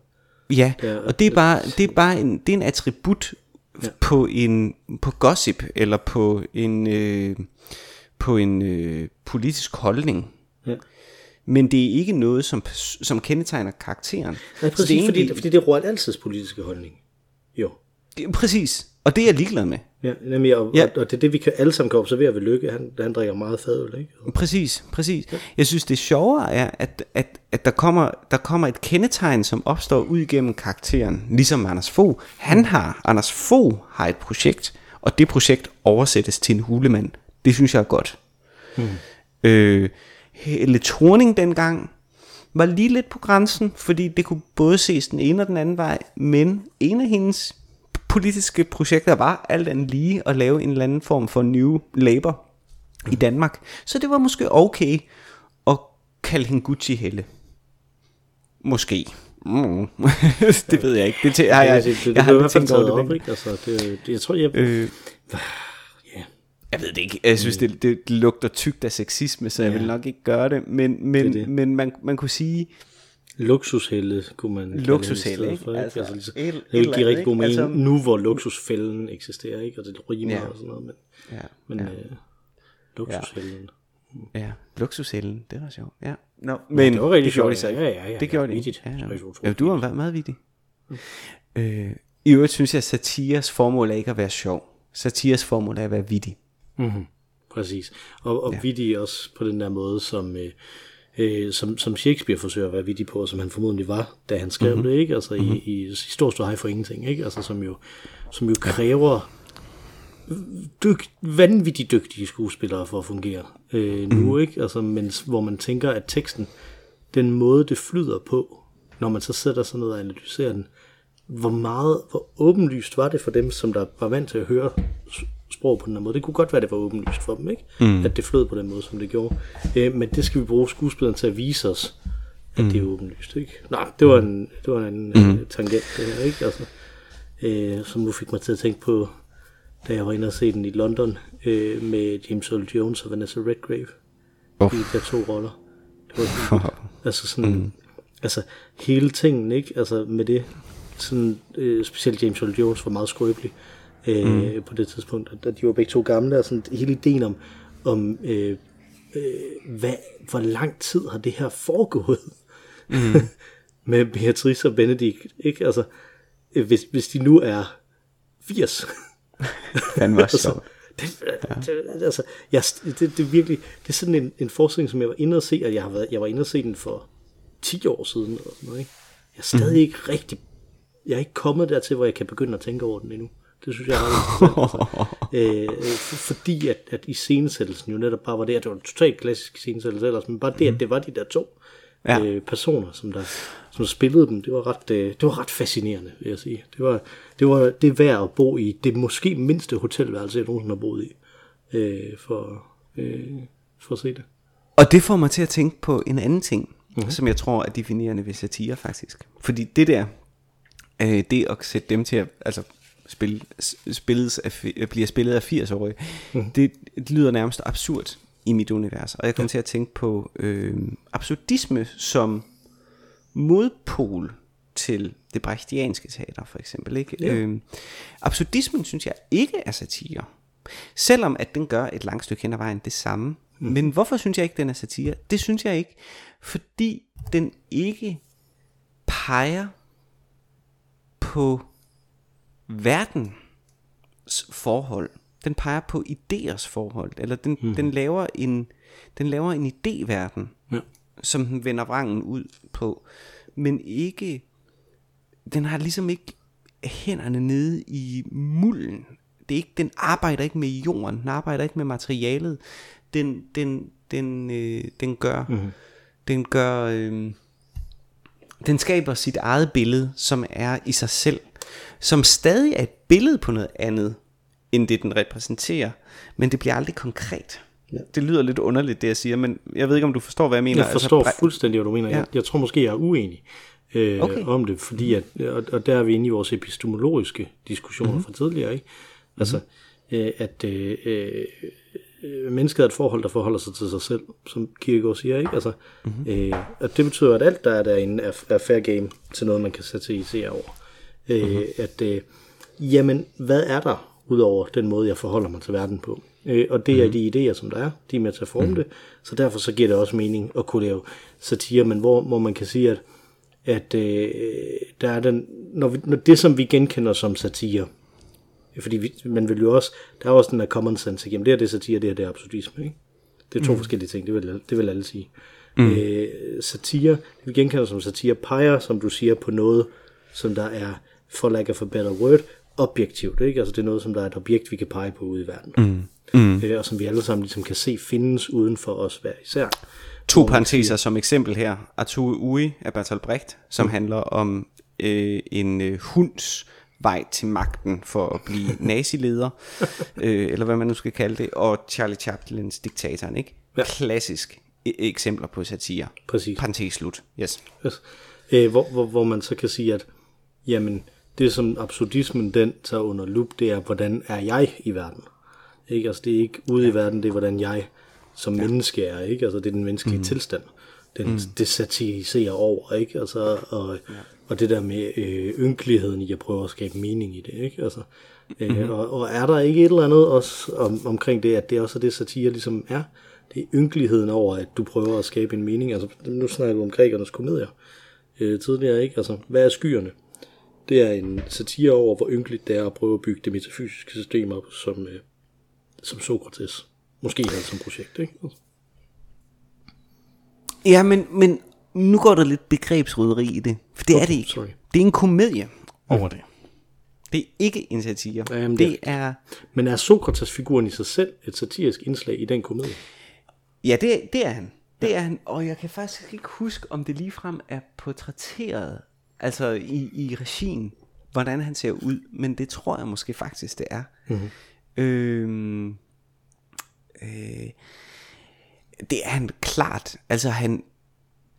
ja, det er, og det er bare, det er bare en, det er en attribut ja. på en på gossip eller på en øh, på en øh, politisk holdning. Ja men det er ikke noget, som, som kendetegner karakteren. Nej, præcis, det er fordi, fordi det er Roald Alses politiske holdning. Jo. Præcis, og det er jeg ligeglad med. Ja, nemlig, og, ja. og det er det, vi kan, alle sammen kan observere ved Lykke. Han, han drikker meget fadøl, ikke? Præcis, præcis. Ja. Jeg synes, det sjovere er, at, at, at der, kommer, der kommer et kendetegn, som opstår ud igennem karakteren. Ligesom Anders Fogh. Han har, Anders Fogh har et projekt, og det projekt oversættes til en hulemand. Det synes jeg er godt. Hmm. Øh, Helle Thorning dengang var lige lidt på grænsen, fordi det kunne både ses den ene og den anden vej, men en af hendes politiske projekter var alt andet lige at lave en eller anden form for New Labour i Danmark. Så det var måske okay at kalde hende Gucci Helle. Måske. Mm. det ved jeg ikke. Det, har jeg, jeg, det, det, jeg har aldrig tænkt over det. Op, ikke? Altså, det, det, jeg tror, jeg... Øh, jeg ved det ikke. Jeg synes, det, det lugter tykt af sexisme, så jeg ja. vil nok ikke gøre det. Men, men, det det. men man, man kunne sige... Luksushælde kunne man Luksushælde, ikke? For, ikke? Altså, altså, ligesom, et, det vil give rigtig god mening altså, nu, hvor luksusfælden eksisterer, ikke? Og det rimer ja. og sådan noget. Men, ja. men ja. Øh, luksushælden. Ja. ja, luksushælden, det var sjovt. Ja. No, men ja, det var rigtig sjovt, Ja, ja, ja. Det gjorde det. Ja, ja. ja, du har været meget vittig. Mm. Øh, I øvrigt synes jeg, at satires formål er ikke at være sjov. Satires formål er at være vittig. Mm-hmm. Præcis. Og, og ja. vittig også på den der måde, som, øh, øh, som, som Shakespeare forsøger at være vittig på, og som han formodentlig var, da han skrev mm-hmm. det, ikke? Altså mm-hmm. i, i, i stor, stor hej for ingenting, ikke? Altså som jo, som jo kræver dyg, vanvittigt dygtige skuespillere for at fungere øh, nu, mm. ikke? Altså, mens, hvor man tænker, at teksten, den måde det flyder på, når man så sætter sig ned og analyserer den, hvor meget, hvor åbenlyst var det for dem, som der var vant til at høre sprog på den her måde. Det kunne godt være, det var åbenlyst for dem, ikke? Mm. At det flød på den måde, som det gjorde. Øh, men det skal vi bruge skuespilleren til at vise os, at mm. det er åbenlyst, ikke? Nej, det var en, det var en mm. tangent, det her, ikke? Altså, øh, som nu fik mig til at tænke på, da jeg var inde og se den i London, øh, med James Earl Jones og Vanessa Redgrave. Uff. I de der to roller. Det var helt, altså sådan, mm. altså hele tingen, ikke? Altså med det, sådan, øh, specielt James Earl Jones var meget skrøbelig øh, mm. på det tidspunkt, og de var begge to gamle, og sådan hele ideen om, om øh, øh, hvad, hvor lang tid har det her foregået mm. med Beatrice og Benedict, ikke? Altså, øh, hvis, hvis de nu er 80. Den var så. Det, det, altså, jeg, det, det, er virkelig, det er sådan en, en forskning, som jeg var inde og se, og jeg, har været, jeg var inde og se den for 10 år siden, eller sådan noget, ikke? Jeg er stadig mm. ikke rigtig, jeg er ikke kommet dertil, hvor jeg kan begynde at tænke over den endnu. Det synes jeg er altså. øh, fordi at, at i scenesættelsen jo netop bare var det, at det var en totalt klassisk scenesættelse ellers, men bare det, at det var de der to ja. øh, personer, som der, som spillede dem, det var ret, øh, det var ret fascinerende, vil jeg sige. Det var, det var det værd at bo i det måske mindste hotelværelse, jeg nogensinde har boet i, øh, for, øh, for at se det. Og det får mig til at tænke på en anden ting, mm-hmm. som jeg tror er definerende ved satire faktisk. Fordi det der, øh, det at sætte dem til at, altså spil, spilles af, bliver spillet af 80-årige, mm. det, det lyder nærmest absurd i mit univers. Og jeg kommer ja. til at tænke på øh, absurdisme som modpol til det brechtianske teater, for eksempel. Ikke? Ja. Øh, absurdismen synes jeg ikke er satire. Selvom at den gør et langt stykke hen ad vejen det samme. Mm. Men hvorfor synes jeg ikke, den er satire? Det synes jeg ikke, fordi den ikke peger på verdens forhold. Den peger på idéers forhold, eller den, mm. den, laver, en, den laver en idéverden, ja. som den vender vrangen ud på, men ikke, den har ligesom ikke hænderne nede i mulden. Det er ikke, den arbejder ikke med jorden, den arbejder ikke med materialet. Den, den, den, øh, den gør, mm. den gør, øh, den skaber sit eget billede, som er i sig selv som stadig er et billede på noget andet, end det den repræsenterer, men det bliver aldrig konkret. Ja. Det lyder lidt underligt, det jeg siger, men jeg ved ikke, om du forstår, hvad jeg mener. Jeg forstår altså, fuldstændig, hvad du mener. Ja. Jeg, jeg tror måske, jeg er uenig øh, okay. om det, fordi at, og, og der er vi inde i vores epistemologiske diskussioner mm-hmm. fra tidligere, ikke? Altså, mm-hmm. øh, at øh, øh, mennesket er et forhold, der forholder sig til sig selv, som Kierkegaard siger, ikke? Altså, mm-hmm. øh, at det betyder, at alt, der er derinde, er, er fair game til noget, man kan sætte sig over. Øh, mm-hmm. At, øh, jamen, hvad er der, udover den måde, jeg forholder mig til verden på? Øh, og det mm-hmm. er de idéer, som der er, de er med til at forme mm-hmm. det, så derfor så giver det også mening at kunne lave satire, men hvor, hvor man kan sige, at, at øh, der er den, når, vi, når det, som vi genkender som satire, fordi vi, man vil jo også, der er også den der common sense, jamen det er det satire, det er det absurdisme, ikke? Det er to mm. forskellige ting, det vil, det vil alle sige. Mm. Øh, satire, det vi genkender som satire, peger, som du siger, på noget, som der er for lack of a better word, objektivt. Ikke? Altså det er noget, som der er et objekt, vi kan pege på ude i verden. Mm. Mm. Øh, og som vi alle sammen ligesom kan se findes uden for os hver især. To parenteser som eksempel her. Artue Ui af Bertolt Brecht, som mm. handler om øh, en øh, hunds vej til magten for at blive nazileder, øh, eller hvad man nu skal kalde det, og Charlie Chaplins diktatoren, ikke? Ja. Klassisk e- eksempler på satire. Præcis. Parentes slut. Yes. yes. Øh, hvor, hvor, hvor man så kan sige, at jamen, det som absurdismen den tager under lup, det er, hvordan er jeg i verden? Ikke? Altså, det er ikke ude ja. i verden, det er, hvordan jeg som ja. menneske er, ikke? Altså, det er den menneskelige mm. tilstand. Den, mm. Det satiriserer over, ikke? Altså, og, ja. Og det der med øh, ynkeligheden i at prøve at skabe mening i det, ikke? Altså, øh, mm-hmm. og, og er der ikke et eller andet også om, omkring det, at det også er det, satire ligesom er? Det er ynkeligheden over, at du prøver at skabe en mening. Altså, nu snakker du om grækernes komedier øh, tidligere, ikke? Altså, hvad er skyerne? Det er en satire over, hvor ynkeligt det er at prøve at bygge det metafysiske system op, som, øh, som Sokrates måske havde som projekt. Ikke? Ja, men, men nu går der lidt begrebsryderi i det, for det okay, er det ikke. Sorry. Det er en komedie over det. Det er ikke en satire. Ja, jamen, det, det er... Men er Sokrates-figuren i sig selv et satirisk indslag i den komedie? Ja, det, det er han. Det er han, og jeg kan faktisk ikke huske, om det ligefrem er portrætteret altså i, i regien, hvordan han ser ud, men det tror jeg måske faktisk, det er. Mm-hmm. Øh, øh, det er han klart. Altså han,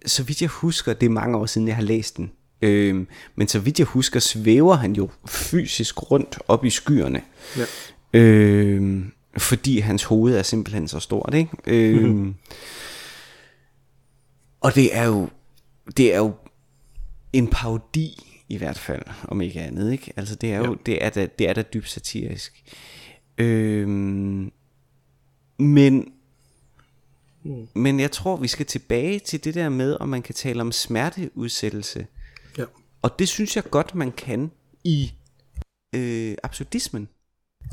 så vidt jeg husker, det er mange år siden, jeg har læst den. Øh, men så vidt jeg husker, svæver han jo fysisk rundt op i skyerne. Ja. Øh, fordi hans hoved er simpelthen så stort, ikke? Øh, mm-hmm. Og det er jo, det er jo en parodi i hvert fald, om ikke andet, ikke? Altså det er jo, ja. det er da, det er da dybt satirisk. Øhm, men, mm. men jeg tror, vi skal tilbage til det der med, om man kan tale om smerteudsættelse. Ja. Og det synes jeg godt, man kan i øh, absurdismen.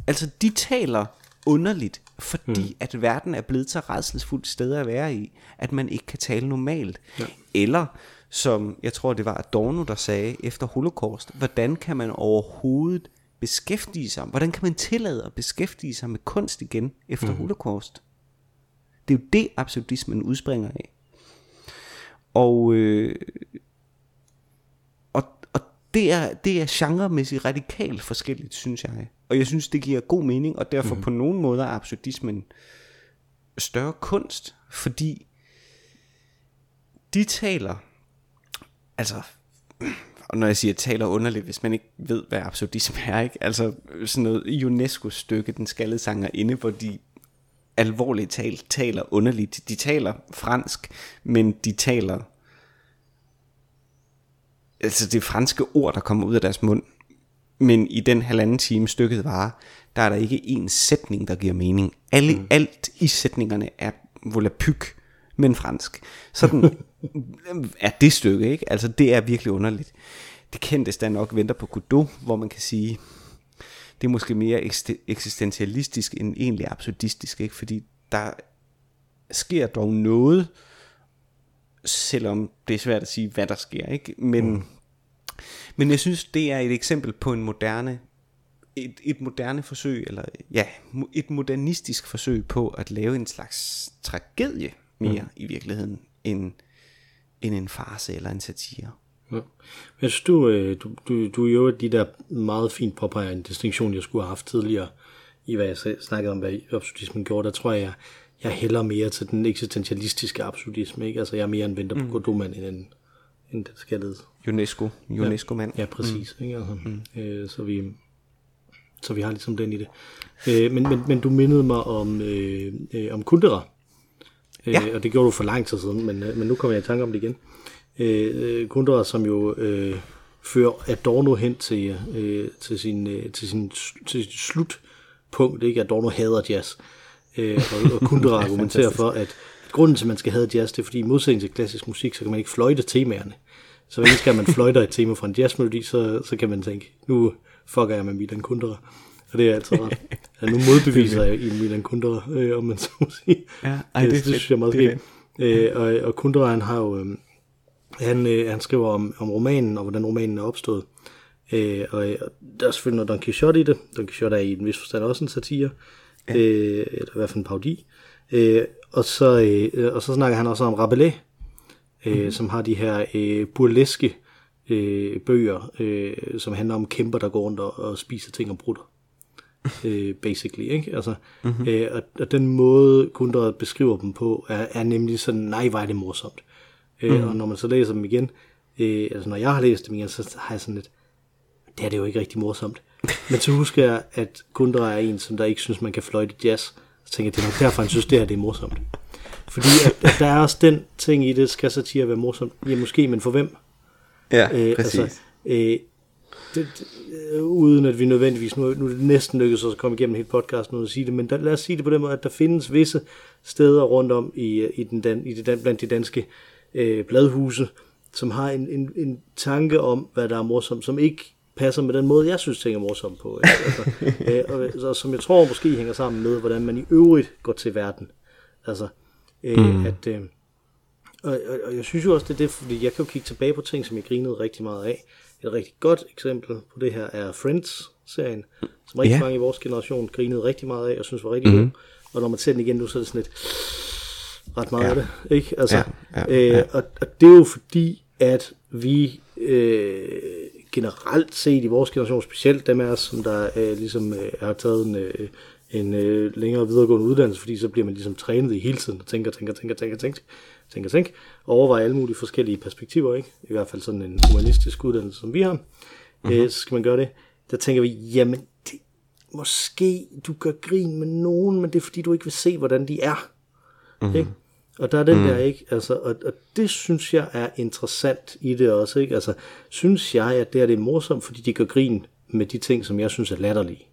Altså, de taler underligt, fordi mm. at verden er blevet så redselsfuldt sted at være i, at man ikke kan tale normalt. Ja. Eller, som jeg tror det var Adorno, der sagde efter holocaust, hvordan kan man overhovedet beskæftige sig, hvordan kan man tillade at beskæftige sig med kunst igen efter mm. holocaust? Det er jo det, absurdismen udspringer af. Og, øh, og, og det, er, det er genremæssigt radikalt forskelligt, synes jeg. Og jeg synes, det giver god mening, og derfor mm. på nogen måde er absurdismen større kunst, fordi de taler, altså, og når jeg siger taler underligt, hvis man ikke ved, hvad absurdisme er, ikke? altså sådan noget UNESCO-stykke, den skaldede sanger inde, hvor de alvorligt talt taler underligt. De taler fransk, men de taler altså det franske ord, der kommer ud af deres mund, men i den halvanden time stykket varer, der er der ikke en sætning, der giver mening. Alle, mm. Alt i sætningerne er volapyk, men fransk. Sådan er det stykke, ikke? Altså det er virkelig underligt. Det kendteste er nok Venter på Godot, hvor man kan sige, det er måske mere eksistentialistisk end egentlig absurdistisk, ikke? Fordi der sker dog noget, selvom det er svært at sige, hvad der sker, ikke? Men mm men jeg synes, det er et eksempel på en moderne, et, et moderne forsøg, eller ja, et modernistisk forsøg på at lave en slags tragedie mere mm. i virkeligheden, end, end en farse eller en satire. Ja. Men synes du, øh, du, du, du jo de der meget fint påpeger en distinktion, jeg skulle have haft tidligere, i hvad jeg snakkede om, hvad absurdismen gjorde, der tror jeg, jeg hælder mere til den eksistentialistiske absurdisme, ikke? Altså jeg er mere en venter på mm. Godot-mand end en, end den skaldede UNESCO, UNESCO-mand. Ja, ja præcis. Mm. Ikke? Altså, mm. øh, så, vi, så vi har ligesom den i det. Øh, men, men, men du mindede mig om, øh, øh, om Kundera. Øh, ja. Og det gjorde du for lang tid siden, men, øh, men nu kommer jeg i tanke om det igen. Øh, Kundera, som jo øh, fører Adorno hen til, øh, til, sin, øh, til, sin, til sin slutpunkt. Ikke? Adorno hader jazz. Øh, og, og Kundera argumenterer for, at grunden til, at man skal have jazz, det er, fordi i modsætning til klassisk musik, så kan man ikke fløjte temaerne. Så hvis skal man fløjte et tema fra en jazzmelodi, så, så kan man tænke, nu fucker jeg med Milan Kundera. Og det er altid ret. Ja, nu modbeviser jeg i Milan Kundera, øh, om man så må sige. Ja, ej, det, det, det synes jeg er meget fedt. Øh, og, og Kundera, han har jo, øh, han, øh, han skriver om, om romanen, og hvordan romanen er opstået. Øh, og, og der er selvfølgelig noget Don Quixote i det. Don Quixote er i en vis forstand også en satire, ja. øh, eller i hvert fald en parodi. Øh, og, så, øh, og så snakker han også om Rabelais, øh, mm. som har de her øh, burleske øh, bøger, øh, som handler om kæmper, der går rundt og, og spiser ting og brutter. øh, basically, ikke? Altså, mm-hmm. øh, og, og den måde, Kundra beskriver dem på, er, er nemlig sådan, nej, var det morsomt. Øh, mm. Og når man så læser dem igen, øh, altså når jeg har læst dem igen, så har jeg sådan lidt, det er det jo ikke rigtig morsomt. Men så husker jeg, at Kundra er en, som der ikke synes, man kan fløjte jazz. Så tænker jeg, det er nok derfor, han synes, det her det er morsomt. Fordi at, at der er også den ting i det, skal satire være morsomt? Ja, måske, men for hvem? Ja, øh, præcis. Altså, øh, det, det, øh, uden at vi nødvendigvis, nu, nu er det næsten lykkedes os at komme igennem hele podcasten uden at sige det, men der, lad os sige det på den måde, at der findes visse steder rundt om i, i, den, dan, i det, blandt de danske øh, bladhuse, som har en, en, en tanke om, hvad der er morsomt, som ikke passer med den måde, jeg synes, ting er morsomt på. Ikke? Altså, øh, og, altså, som jeg tror måske hænger sammen med, hvordan man i øvrigt går til verden. Altså, Øh, mm. at, øh, og, og, og jeg synes jo også, det er det, fordi jeg kan jo kigge tilbage på ting, som jeg grinede rigtig meget af. Et rigtig godt eksempel på det her er Friends-serien, som rigtig yeah. mange i vores generation grinede rigtig meget af, og synes var rigtig mm. god. Og når man ser den igen nu, så er det sådan lidt ret meget ja. af det. Ikke? Altså, ja, ja, ja. Øh, og, og det er jo fordi, at vi øh, generelt set i vores generation, specielt dem af os, som der øh, ligesom øh, har taget en, øh, en øh, længere videregående uddannelse, fordi så bliver man ligesom trænet i hele tiden, og tænker, tænker, tænker, tænker, tænker, tænker, tænker, og overvejer alle mulige forskellige perspektiver, ikke? I hvert fald sådan en humanistisk uddannelse, som vi har. Mm-hmm. Øh, så skal man gøre det. Der tænker vi, jamen, det, måske du gør grin med nogen, men det er fordi, du ikke vil se, hvordan de er. Mm-hmm. Ikke? Og der er den mm. der, ikke? Altså, og, og det synes jeg er interessant i det også, ikke? Altså, synes jeg, at det er det morsomt, fordi de gør grin med de ting, som jeg synes er latterlige.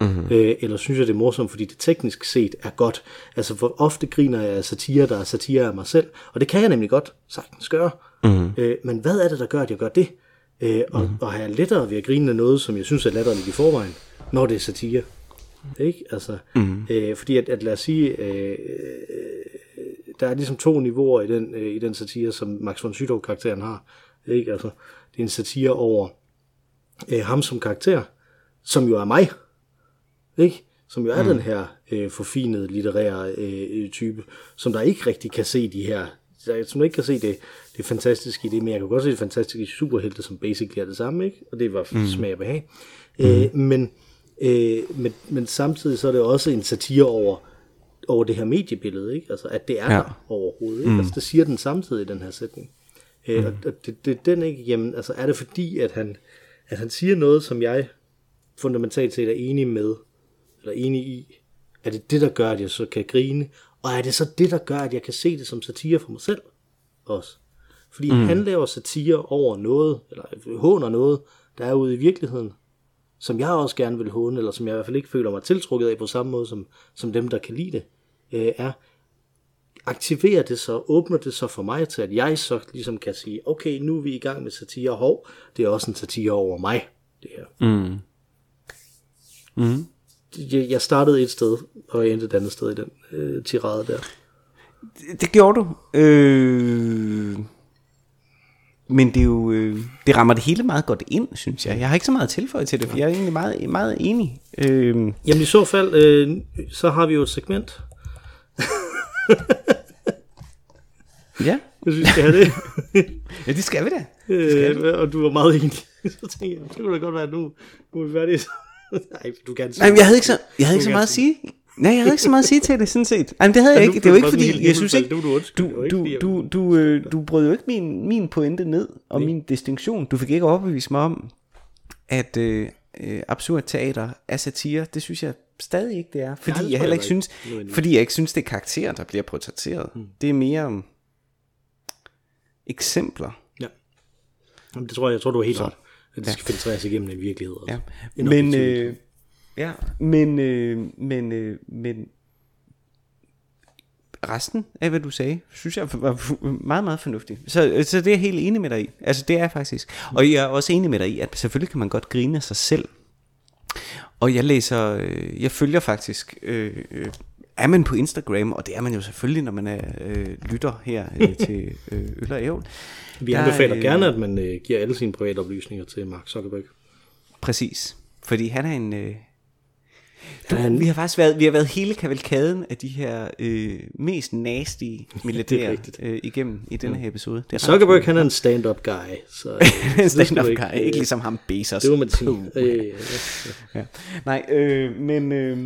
Mm-hmm. Øh, eller synes jeg, det er morsomt, fordi det teknisk set er godt. Altså, for ofte griner jeg af satire, der er satire af mig selv, og det kan jeg nemlig godt sagtens gøre. Mm-hmm. Øh, men hvad er det, der gør, at jeg gør det? Øh, og, mm-hmm. og har jeg lettere ved at grine af noget, som jeg synes er latterligt i forvejen, når det er satire. Ikke? Altså, mm-hmm. øh, fordi at, at lad os sige, øh, der er ligesom to niveauer i den, øh, i den satire, som Max von Sydow-karakteren har. Ikke? Altså, det er en satire over øh, ham som karakter, som jo er mig, ikke? som jo er mm. den her øh, forfinede litterære øh, type, som der ikke rigtig kan se de her, som ikke kan se det, det fantastiske i det, men jeg kan godt se det fantastiske i superhelte, som basically er det samme, ikke? og det var mm. smag og behag. Mm. Øh, men, øh, men, men samtidig så er det også en satire over, over det her mediebillede, ikke? Altså, at det er ja. der overhovedet. Ikke? Mm. Altså, det siger den samtidig i den her sætning. Øh, mm. Og, og det, det, den ikke, jamen, altså, er det fordi, at han, at han siger noget, som jeg fundamentalt set er enig med, eller enig i, er det det, der gør, at jeg så kan grine, og er det så det, der gør, at jeg kan se det som satire for mig selv også? Fordi mm. han laver satire over noget, eller håner noget, der er ude i virkeligheden, som jeg også gerne vil håne, eller som jeg i hvert fald ikke føler mig tiltrukket af på samme måde som, som dem, der kan lide det, øh, er, aktiverer det så, åbner det så for mig til, at jeg så ligesom kan sige, okay, nu er vi i gang med satire, hov, det er også en satire over mig, det her. Mm. Mm. Jeg startede et sted, og jeg endte et andet sted i den øh, tirade der. Det, det gjorde du. Øh men det er jo, øh, det rammer det hele meget godt ind, synes jeg. Jeg har ikke så meget tilføje til det, for jeg er egentlig meget, meget enig. Øh, Jamen i så fald, øh, så har vi jo et segment. ja. Jeg synes, vi skal have det. ja, det skal vi da. Det skal øh, og du var meget enig. så tænkte jeg, det kunne da godt være, at nu, nu er vi færdige. Nej, du kan Nej, jeg havde ikke så, jeg havde ikke så meget at sige. Nej, jeg havde ikke så meget at sige til det, sådan set. Ej, men det havde jeg ikke. Det var ikke fordi, jeg synes ikke, du, du, du, du, øh, du brød jo ikke min, min pointe ned, og min distinktion. Du fik ikke overbevist mig om, at øh, øh, absurd teater er satire. Det synes jeg stadig ikke, det er. Fordi jeg, jeg heller ikke synes, fordi jeg ikke synes, det er karakterer, der bliver portrætteret. Hmm. Det er mere um, eksempler. Ja. Jamen, det tror jeg, jeg tror, du er helt ret. At det skal filtreres igennem en virkelighed. Ja. Men, øh, Ja, men, øh, men, øh, men resten af, hvad du sagde, synes jeg var meget, meget fornuftigt. Så, så det er jeg helt enig med dig i. Altså, det er jeg faktisk. Og jeg er også enig med dig i, at selvfølgelig kan man godt grine af sig selv. Og jeg læser, øh, jeg følger faktisk, øh, øh, er man på Instagram, og det er man jo selvfølgelig, når man er øh, lytter her øh, til øh, Øl og Ævl. Vi anbefaler øh, gerne, at man øh, giver alle sine private oplysninger til Mark Zuckerberg. Præcis, fordi han er en... Øh, du, han... Vi har faktisk været, vi har været hele kavalkaden af de her øh, mest nasty milliardærer øh, igennem i denne her episode. Det er Zuckerberg, han er en stand-up guy. Så, en stand-up guy, ikke, ikke ligesom ham Bezos. Det må man sige. Øh, ja, ja, ja. Nej, øh, men øh,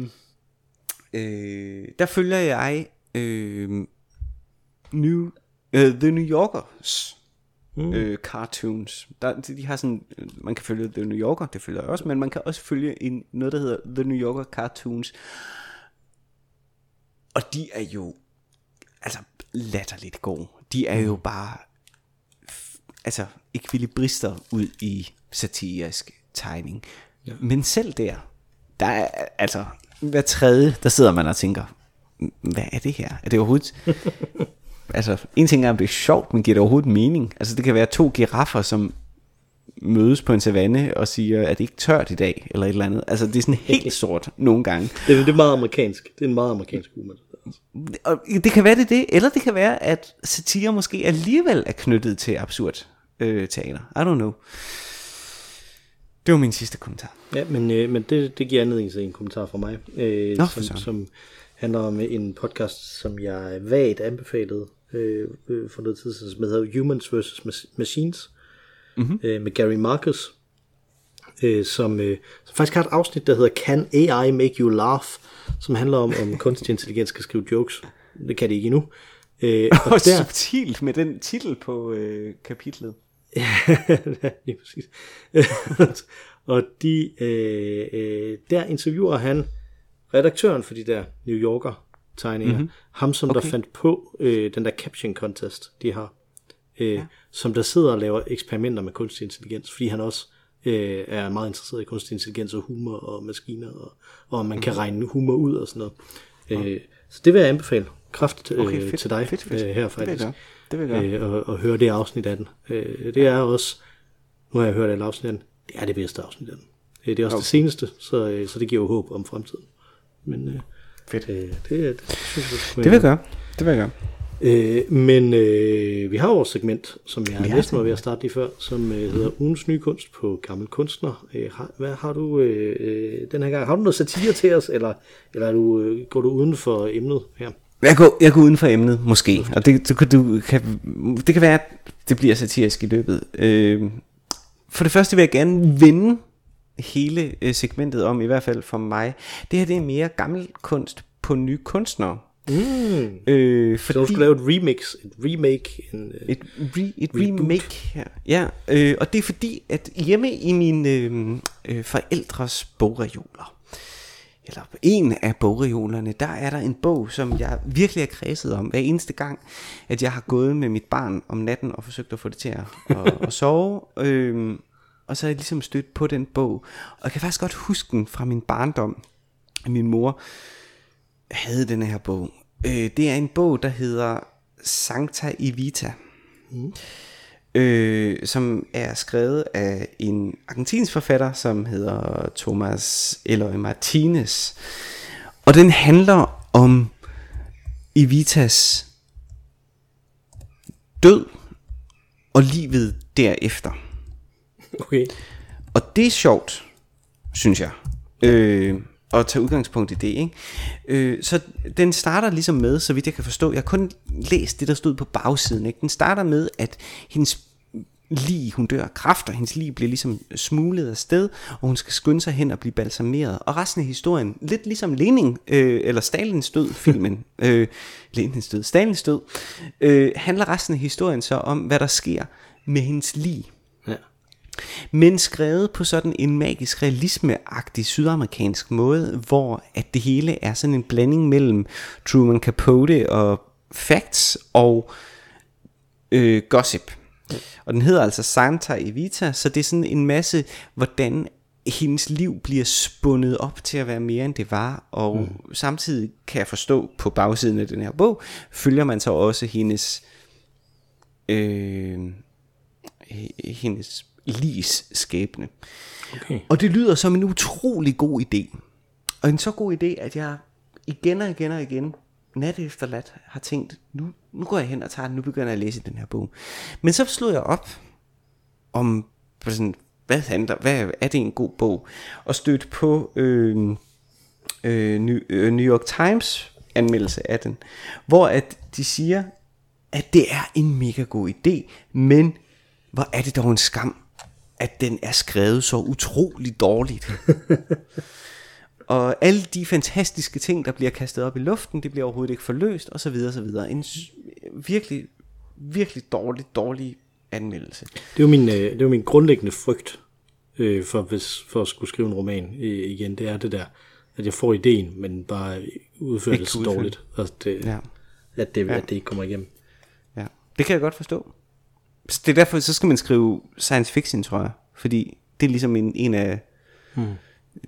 øh, der følger jeg øh, New, uh, The New Yorkers mm. øh, cartoons. Der, de har sådan, man kan følge The New Yorker, det følger jeg også, men man kan også følge en, noget, der hedder The New Yorker Cartoons. Og de er jo altså latterligt gode. De er jo bare altså ekvilibrister ud i satirisk tegning. Ja. Men selv der, der er altså hver tredje, der sidder man og tænker, hvad er det her? Er det overhovedet altså, en ting er, om det er sjovt, men giver det overhovedet mening? Altså, det kan være to giraffer, som mødes på en savanne og siger, at det ikke tørt i dag, eller et eller andet. Altså, det er sådan helt sort nogle gange. Det, det er meget amerikansk. Det er en meget amerikansk humor. Og det kan være det det, eller det kan være, at satire måske alligevel er knyttet til absurd øh, teater. I don't know. Det var min sidste kommentar. Ja, men, øh, men det, det giver anledning til en kommentar fra mig, øh, Nå, som, som handler om en podcast, som jeg vagt anbefalede øh, øh, for noget tid siden, som hedder Humans vs. Machines, mm-hmm. øh, med Gary Marcus, øh, som, øh, som faktisk har et afsnit, der hedder Can AI Make You Laugh, som handler om, om kunstig intelligens kan skrive jokes. Det kan det ikke endnu. Øh, og der... subtilt med den titel på øh, kapitlet. ja, lige præcis. og de, øh, øh, der interviewer han redaktøren for de der New Yorker tegninger. Mm-hmm. Ham, som okay. der fandt på øh, den der caption contest, de har. Øh, ja. Som der sidder og laver eksperimenter med kunstig intelligens, fordi han også øh, er meget interesseret i kunstig intelligens og humor og maskiner, og, og man mm-hmm. kan mhm. regne humor ud og sådan noget. Okay. Øh, så det vil jeg anbefale kraftigt øh, okay, fedt, til dig fedt, fedt. Øh, her faktisk. Det vil jeg gøre. Jeg gøre. Øh, og, og høre det afsnit af den. Øh, det er også, nu har jeg hørt alle afsnit af den, det er det bedste afsnit af den. Øh, det er også okay. det seneste, så, øh, så det giver jo håb om fremtiden. Men øh, Fedt. Øh, det, det, det, synes jeg, det vil jeg gøre. Det vil jeg gøre. Øh, men øh, vi har vores segment, som jeg ja, næsten var ved at starte lige før, som øh, hedder mm. Ugens Nye Kunst på Gammel Kunstner. Øh, har, hvad har du øh, øh, den her gang? Har du noget satire til os, eller, eller er du, øh, går du uden for emnet her? Jeg går, jeg går uden for emnet, måske. Og det, du, du, kan, det kan være, at det bliver satirisk i løbet. Øh, for det første vil jeg gerne vende hele øh, segmentet om, i hvert fald for mig. Det her det er mere gammel kunst på nye kunstnere. Mm. Øh, fordi, så du skulle lave et remix, et remake. En, uh, et, re, et remake her. Ja, øh, og det er fordi, at hjemme i mine øh, øh, forældres bogreoler, eller en af bogreolerne, der er der en bog, som jeg virkelig har kredset om hver eneste gang, at jeg har gået med mit barn om natten og forsøgt at få det til at, at, at sove. Øh, og så er jeg ligesom stødt på den bog. Og jeg kan faktisk godt huske den fra min barndom. Min mor havde den her bog. Øh, det er en bog, der hedder Sancta Evita. Mm. Øh, som er skrevet af en argentinsk forfatter, som hedder Thomas Eloy Martinez. Og den handler om Evitas død og livet derefter. Okay. Og det er sjovt, synes jeg. Øh, at tage udgangspunkt i det. Ikke? Øh, så den starter ligesom med, så vidt jeg kan forstå, jeg har kun læst det, der stod på bagsiden. Ikke? Den starter med, at hendes lige, hun dør af kræft, og hendes lige bliver ligesom smuglet af sted, og hun skal skynde sig hen og blive balsameret. Og resten af historien, lidt ligesom Lenin, øh, eller Stalins død, filmen, øh, Lenins død, Stalins død, øh, handler resten af historien så om, hvad der sker med hendes lige men skrevet på sådan en magisk realismeagtig sydamerikansk måde, hvor at det hele er sådan en blanding mellem Truman Capote og facts og øh, gossip. Og den hedder altså Santa Evita, så det er sådan en masse, hvordan hendes liv bliver spundet op til at være mere end det var, og mm. samtidig kan jeg forstå på bagsiden af den her bog, følger man så også hendes øh, hendes lis skæbne. Okay. Og det lyder som en utrolig god idé. Og en så god idé, at jeg igen og igen og igen, nat efter lat, har tænkt, nu, nu går jeg hen og tager den, nu begynder jeg at læse den her bog. Men så slog jeg op om, sådan, hvad, handler, hvad er det en god bog? Og stødte på øh, øh, New, øh, New York Times anmeldelse af den, hvor at de siger, at det er en mega god idé, men hvor er det dog en skam, at den er skrevet så utroligt dårligt. og alle de fantastiske ting, der bliver kastet op i luften, det bliver overhovedet ikke forløst, og så videre, og så videre. En virkelig, virkelig dårlig, dårlig anmeldelse. Det er jo min, øh, det er jo min grundlæggende frygt øh, for, hvis, for at skulle skrive en roman øh, igen. Det er det der, at jeg får ideen, men bare udfører det så dårligt, at det, ja. at, det, ja. at det ikke kommer igennem. Ja, det kan jeg godt forstå det er derfor, så skal man skrive science fiction, tror jeg. Fordi det er ligesom en, en af... Hmm.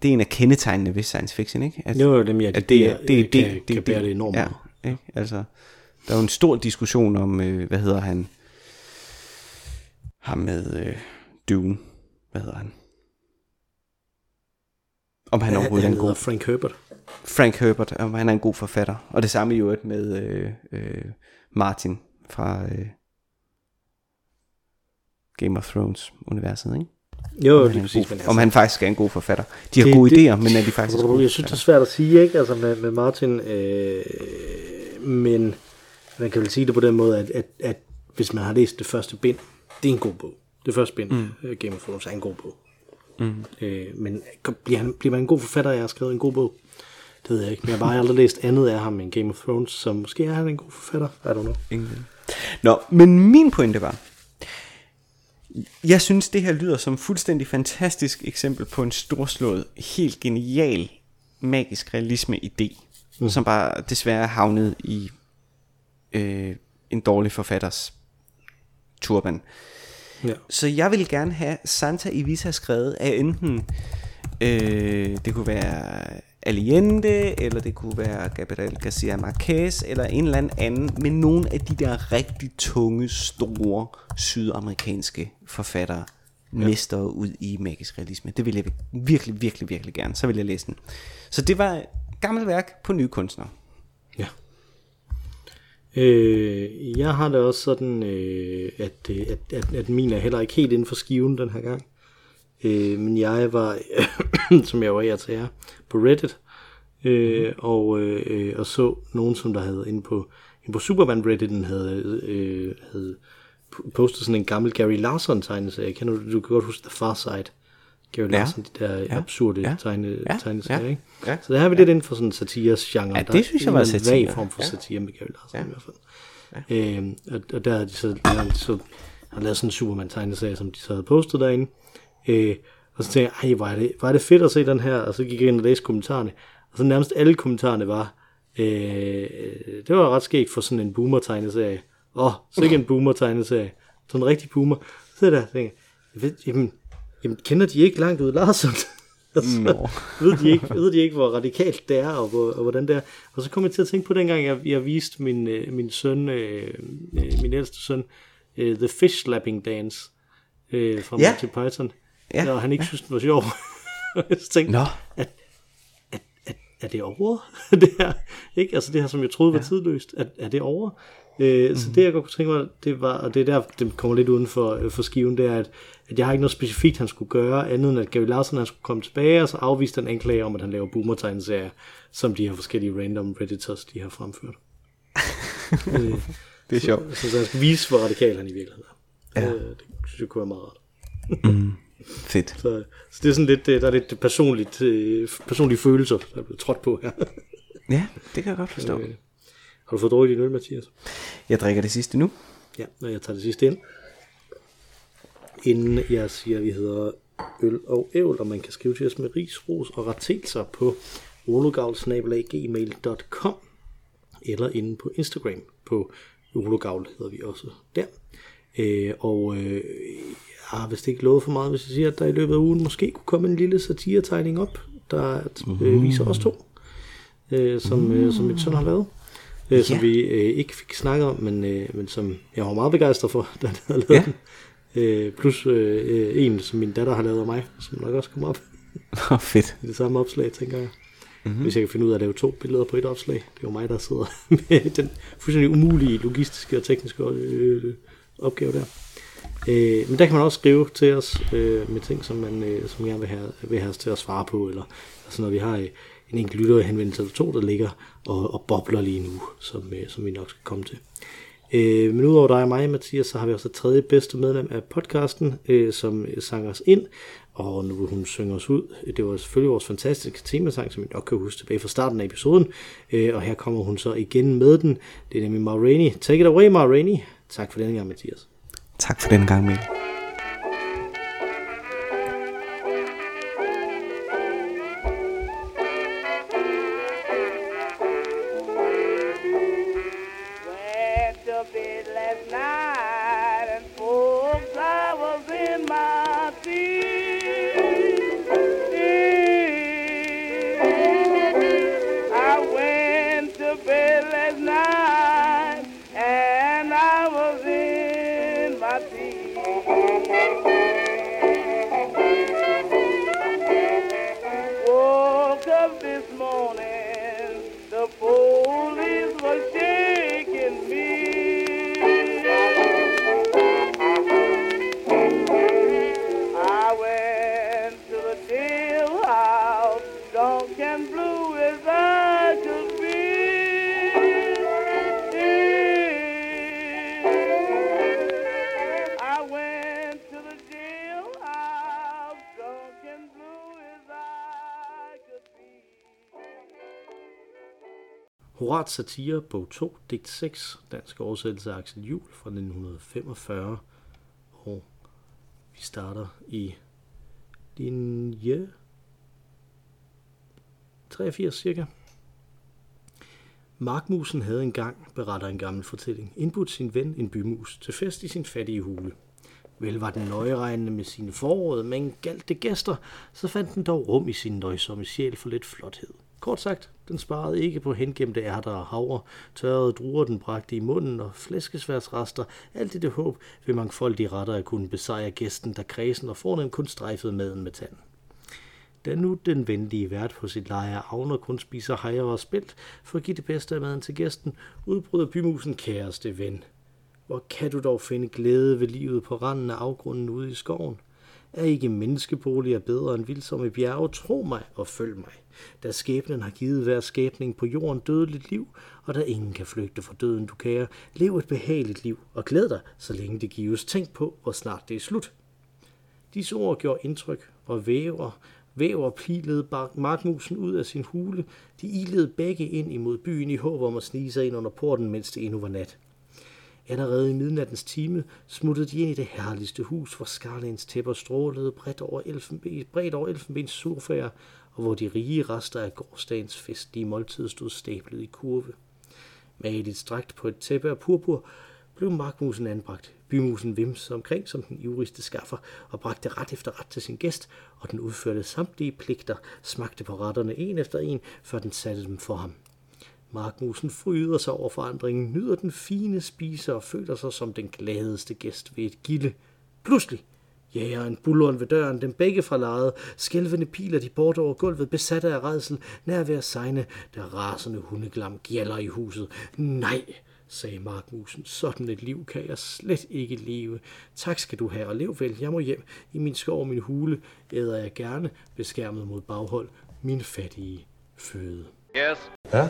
Det er en af kendetegnene ved science fiction, ikke? At, jo, dem, ja, at det, er, det, det, kan, det, kan bære det enormt. Ja, ikke? Altså, der er jo en stor diskussion om, øh, hvad hedder han? Ham med øh, Dune. Hvad hedder han? Om han overhovedet er en god... Frank Herbert. Frank Herbert, om han er en god forfatter. Og det samme i øvrigt med øh, øh, Martin fra... Øh, Game of Thrones universet, ikke? Jo, om det er præcis. God, men altså, om han faktisk er en god forfatter. De har det, gode det, idéer, men er de faktisk gode Jeg synes, det er svært at sige, ikke? Altså med, med Martin, øh, men man kan vel sige det på den måde, at, at, at hvis man har læst det første bind, det er en god bog. Det første bind, mm. Øh, Game of Thrones, er en god bog. Mm. Øh, men bliver, han, bliver man en god forfatter, jeg har skrevet en god bog? Det ved jeg ikke, men jeg har bare aldrig læst andet af ham end Game of Thrones, så måske er han en god forfatter. I don't know. Ingen. Nå, men min pointe var, jeg synes, det her lyder som fuldstændig fantastisk eksempel på en storslået, helt genial, magisk realisme-idé, mm. som bare desværre havnet i øh, en dårlig forfatters turban. Ja. Så jeg vil gerne have Santa Evita skrevet af enten, øh, det kunne være Allende, eller det kunne være Gabriel Garcia Marquez, eller en eller anden, men nogle af de der rigtig tunge, store sydamerikanske forfattere ja. mister ud i magisk realisme. Det vil jeg virkelig, virkelig, virkelig gerne. Så vil jeg læse den. Så det var gammelt værk på nye kunstnere. Ja. Øh, jeg har det også sådan, øh, at, øh, at, at, at min er heller ikke helt inden for skiven den her gang. Øh, men jeg var, som jeg var her til jer, på Reddit, øh, og, øh, og så nogen, som der havde inde på, inde på Superman Reddit'en havde, øh, havde postet sådan en gammel Gary Larson tegneserie. Kan du, du kan godt huske The Far Side. Gary ja. Larson, de der ja. absurde ja. Tegne, ja. tegneserier, ja. ikke? Ja. Så der har vi ja. lidt inden for sådan satires genre. Ja, det synes jeg var satire. Der en form for ja. satire med Gary Larson ja. i hvert fald. Ja. Øhm, og, og der havde de så, der, så har lavet sådan en Superman tegneserie, som de så havde postet derinde. Øh, og så tænkte jeg, ej, hvor er, det, hvor er det fedt at se den her, og så gik jeg ind og læste kommentarerne. Og så nærmest alle kommentarerne var, øh, det var ret skægt for sådan en boomer-tegneserie. Åh, oh, så ikke en boomer-tegneserie. Sådan en rigtig boomer. Så der tænker jeg, ved, jamen, jamen, kender de ikke langt ud Larsson? altså, no. ved, de ikke, ved de ikke, hvor radikalt det er, og, hvor, og hvordan det er. Og så kom jeg til at tænke på dengang, jeg, jeg viste min, øh, min søn, øh, øh, min ældste søn, øh, The Fish Slapping Dance øh, fra ja. Monty Python. Ja. Og han ikke ja. synes, det var sjovt. jeg tænkte, no. at, at, at, er det over? det her, ikke? Altså det her, som jeg troede var ja. tidløst, er, er det over? Øh, mm-hmm. Så det, jeg godt kunne tænke mig, det var, og det er der, det kommer lidt uden for, øh, for skiven, det er, at, at jeg har ikke noget specifikt, han skulle gøre, andet end at Gary Larson, han skulle komme tilbage, og så afviste den anklage om, at han laver boomer som de her forskellige random redditors, de har fremført. øh, det er sjovt. Så, så, så han skal vise, hvor radikal han i virkeligheden er. Ja. Øh, det synes jeg kunne være meget rart. mm. Fedt. Så, så det er sådan lidt, der er lidt personligt, øh, personlige følelser, der er blevet trådt på her. ja, det kan jeg godt forstå. Øh, har du fået drukket din øl, Mathias? Jeg drikker det sidste nu. Ja, og jeg tager det sidste ind. Inden jeg siger, at vi hedder øl og ævl, og man kan skrive til os med risros og retelser på ologavl.gmail.com eller inde på Instagram på ologavl hedder vi også der. Øh, og øh, har vist ikke lovet for meget, hvis jeg siger, at der i løbet af ugen måske kunne komme en lille satiretegning op, der øh, viser os to, øh, som, øh, som mit søn har lavet øh, som vi øh, ikke fik snakket om, men, øh, men som jeg var meget begejstret for, da han havde lavet ja. den. Øh, plus øh, en, som min datter har lavet af mig, som nok også kommer op. oh, fedt. I det samme opslag, tænker jeg. Mm-hmm. Hvis jeg kan finde ud af at lave to billeder på et opslag. Det er jo mig, der sidder med den fuldstændig umulige logistiske og tekniske øh, opgave der. Øh, men der kan man også skrive til os øh, med ting, som man øh, som gerne vil have, vil have os til at svare på, eller altså når vi har øh, en enkelt lytter henvendelse eller to, der ligger og, og bobler lige nu, som, øh, som vi nok skal komme til. Øh, men udover dig og mig, Mathias, så har vi også et tredje bedste medlem af podcasten, øh, som øh, sang os ind, og nu vil hun synge os ud. Det var selvfølgelig vores fantastiske temasang, som I nok kan huske tilbage fra starten af episoden, øh, og her kommer hun så igen med den. Det er nemlig Ma Rainey. Take it away, Ma Rainey. Tak for den gang, Mathias. Tak for den Satire, bog 2, digt 6, dansk oversættelse af Axel Jul fra 1945. Og vi starter i linje 83 cirka. Markmusen havde engang, beretter en gammel fortælling, indbudt sin ven, en bymus, til fest i sin fattige hule. Vel var den nøjeregnende med sine forråd, men galt det gæster, så fandt den dog rum i sin nøjsomme sjæl for lidt flothed. Kort sagt, den sparede ikke på hengemte ærter og havre, tørrede druer den bragte i munden og flæskesværsrester, alt i det håb ved mangfoldige retter at kunne besejre gæsten, der kredsen og fornem kun strejfede maden med tanden. Da nu den venlige vært på sit leje avner kun spiser hejer og spilt, for at give det bedste af maden til gæsten, udbryder bymusen kæreste ven. Hvor kan du dog finde glæde ved livet på randen af afgrunden ude i skoven? Er ikke menneskeboliger bedre end vildsomme bjerge? Tro mig og følg mig. Da skæbnen har givet hver skæbning på jorden dødeligt liv, og da ingen kan flygte fra døden, du kære, lev et behageligt liv, og glæd dig, så længe det gives. Tænk på, hvor snart det er slut. Disse ord gjorde indtryk, og væver, væver pilede markmusen ud af sin hule. De ilede begge ind imod byen i håb om at snige sig ind under porten, mens det endnu var nat. Allerede i midnattens time smuttede de ind i det herligste hus, hvor skarlæns tæpper strålede bredt over, elfenben, bredt over elfenbens sofaer, og hvor de rige rester af gårdsdagens festlige måltid stod stablet i kurve. Maligt strakt på et tæppe af purpur blev markmusen anbragt. Bymusen vimsede omkring som den ivrigste skaffer og bragte ret efter ret til sin gæst, og den udførte samtlige pligter, smagte på retterne en efter en, før den satte dem for ham. Markmusen fryder sig over forandringen, nyder den fine spise og føler sig som den gladeste gæst ved et gilde. Pludselig jager en bulleren ved døren, dem begge fra lejet, skælvende piler de bort over gulvet, besatte af redsel, nær ved at sejne, der rasende hundeglam gjalder i huset. Nej, sagde Markmusen, sådan et liv kan jeg slet ikke leve. Tak skal du have, og lev vel, jeg må hjem. I min skov og min hule æder jeg gerne, beskærmet mod baghold, min fattige føde. Yes. Huh?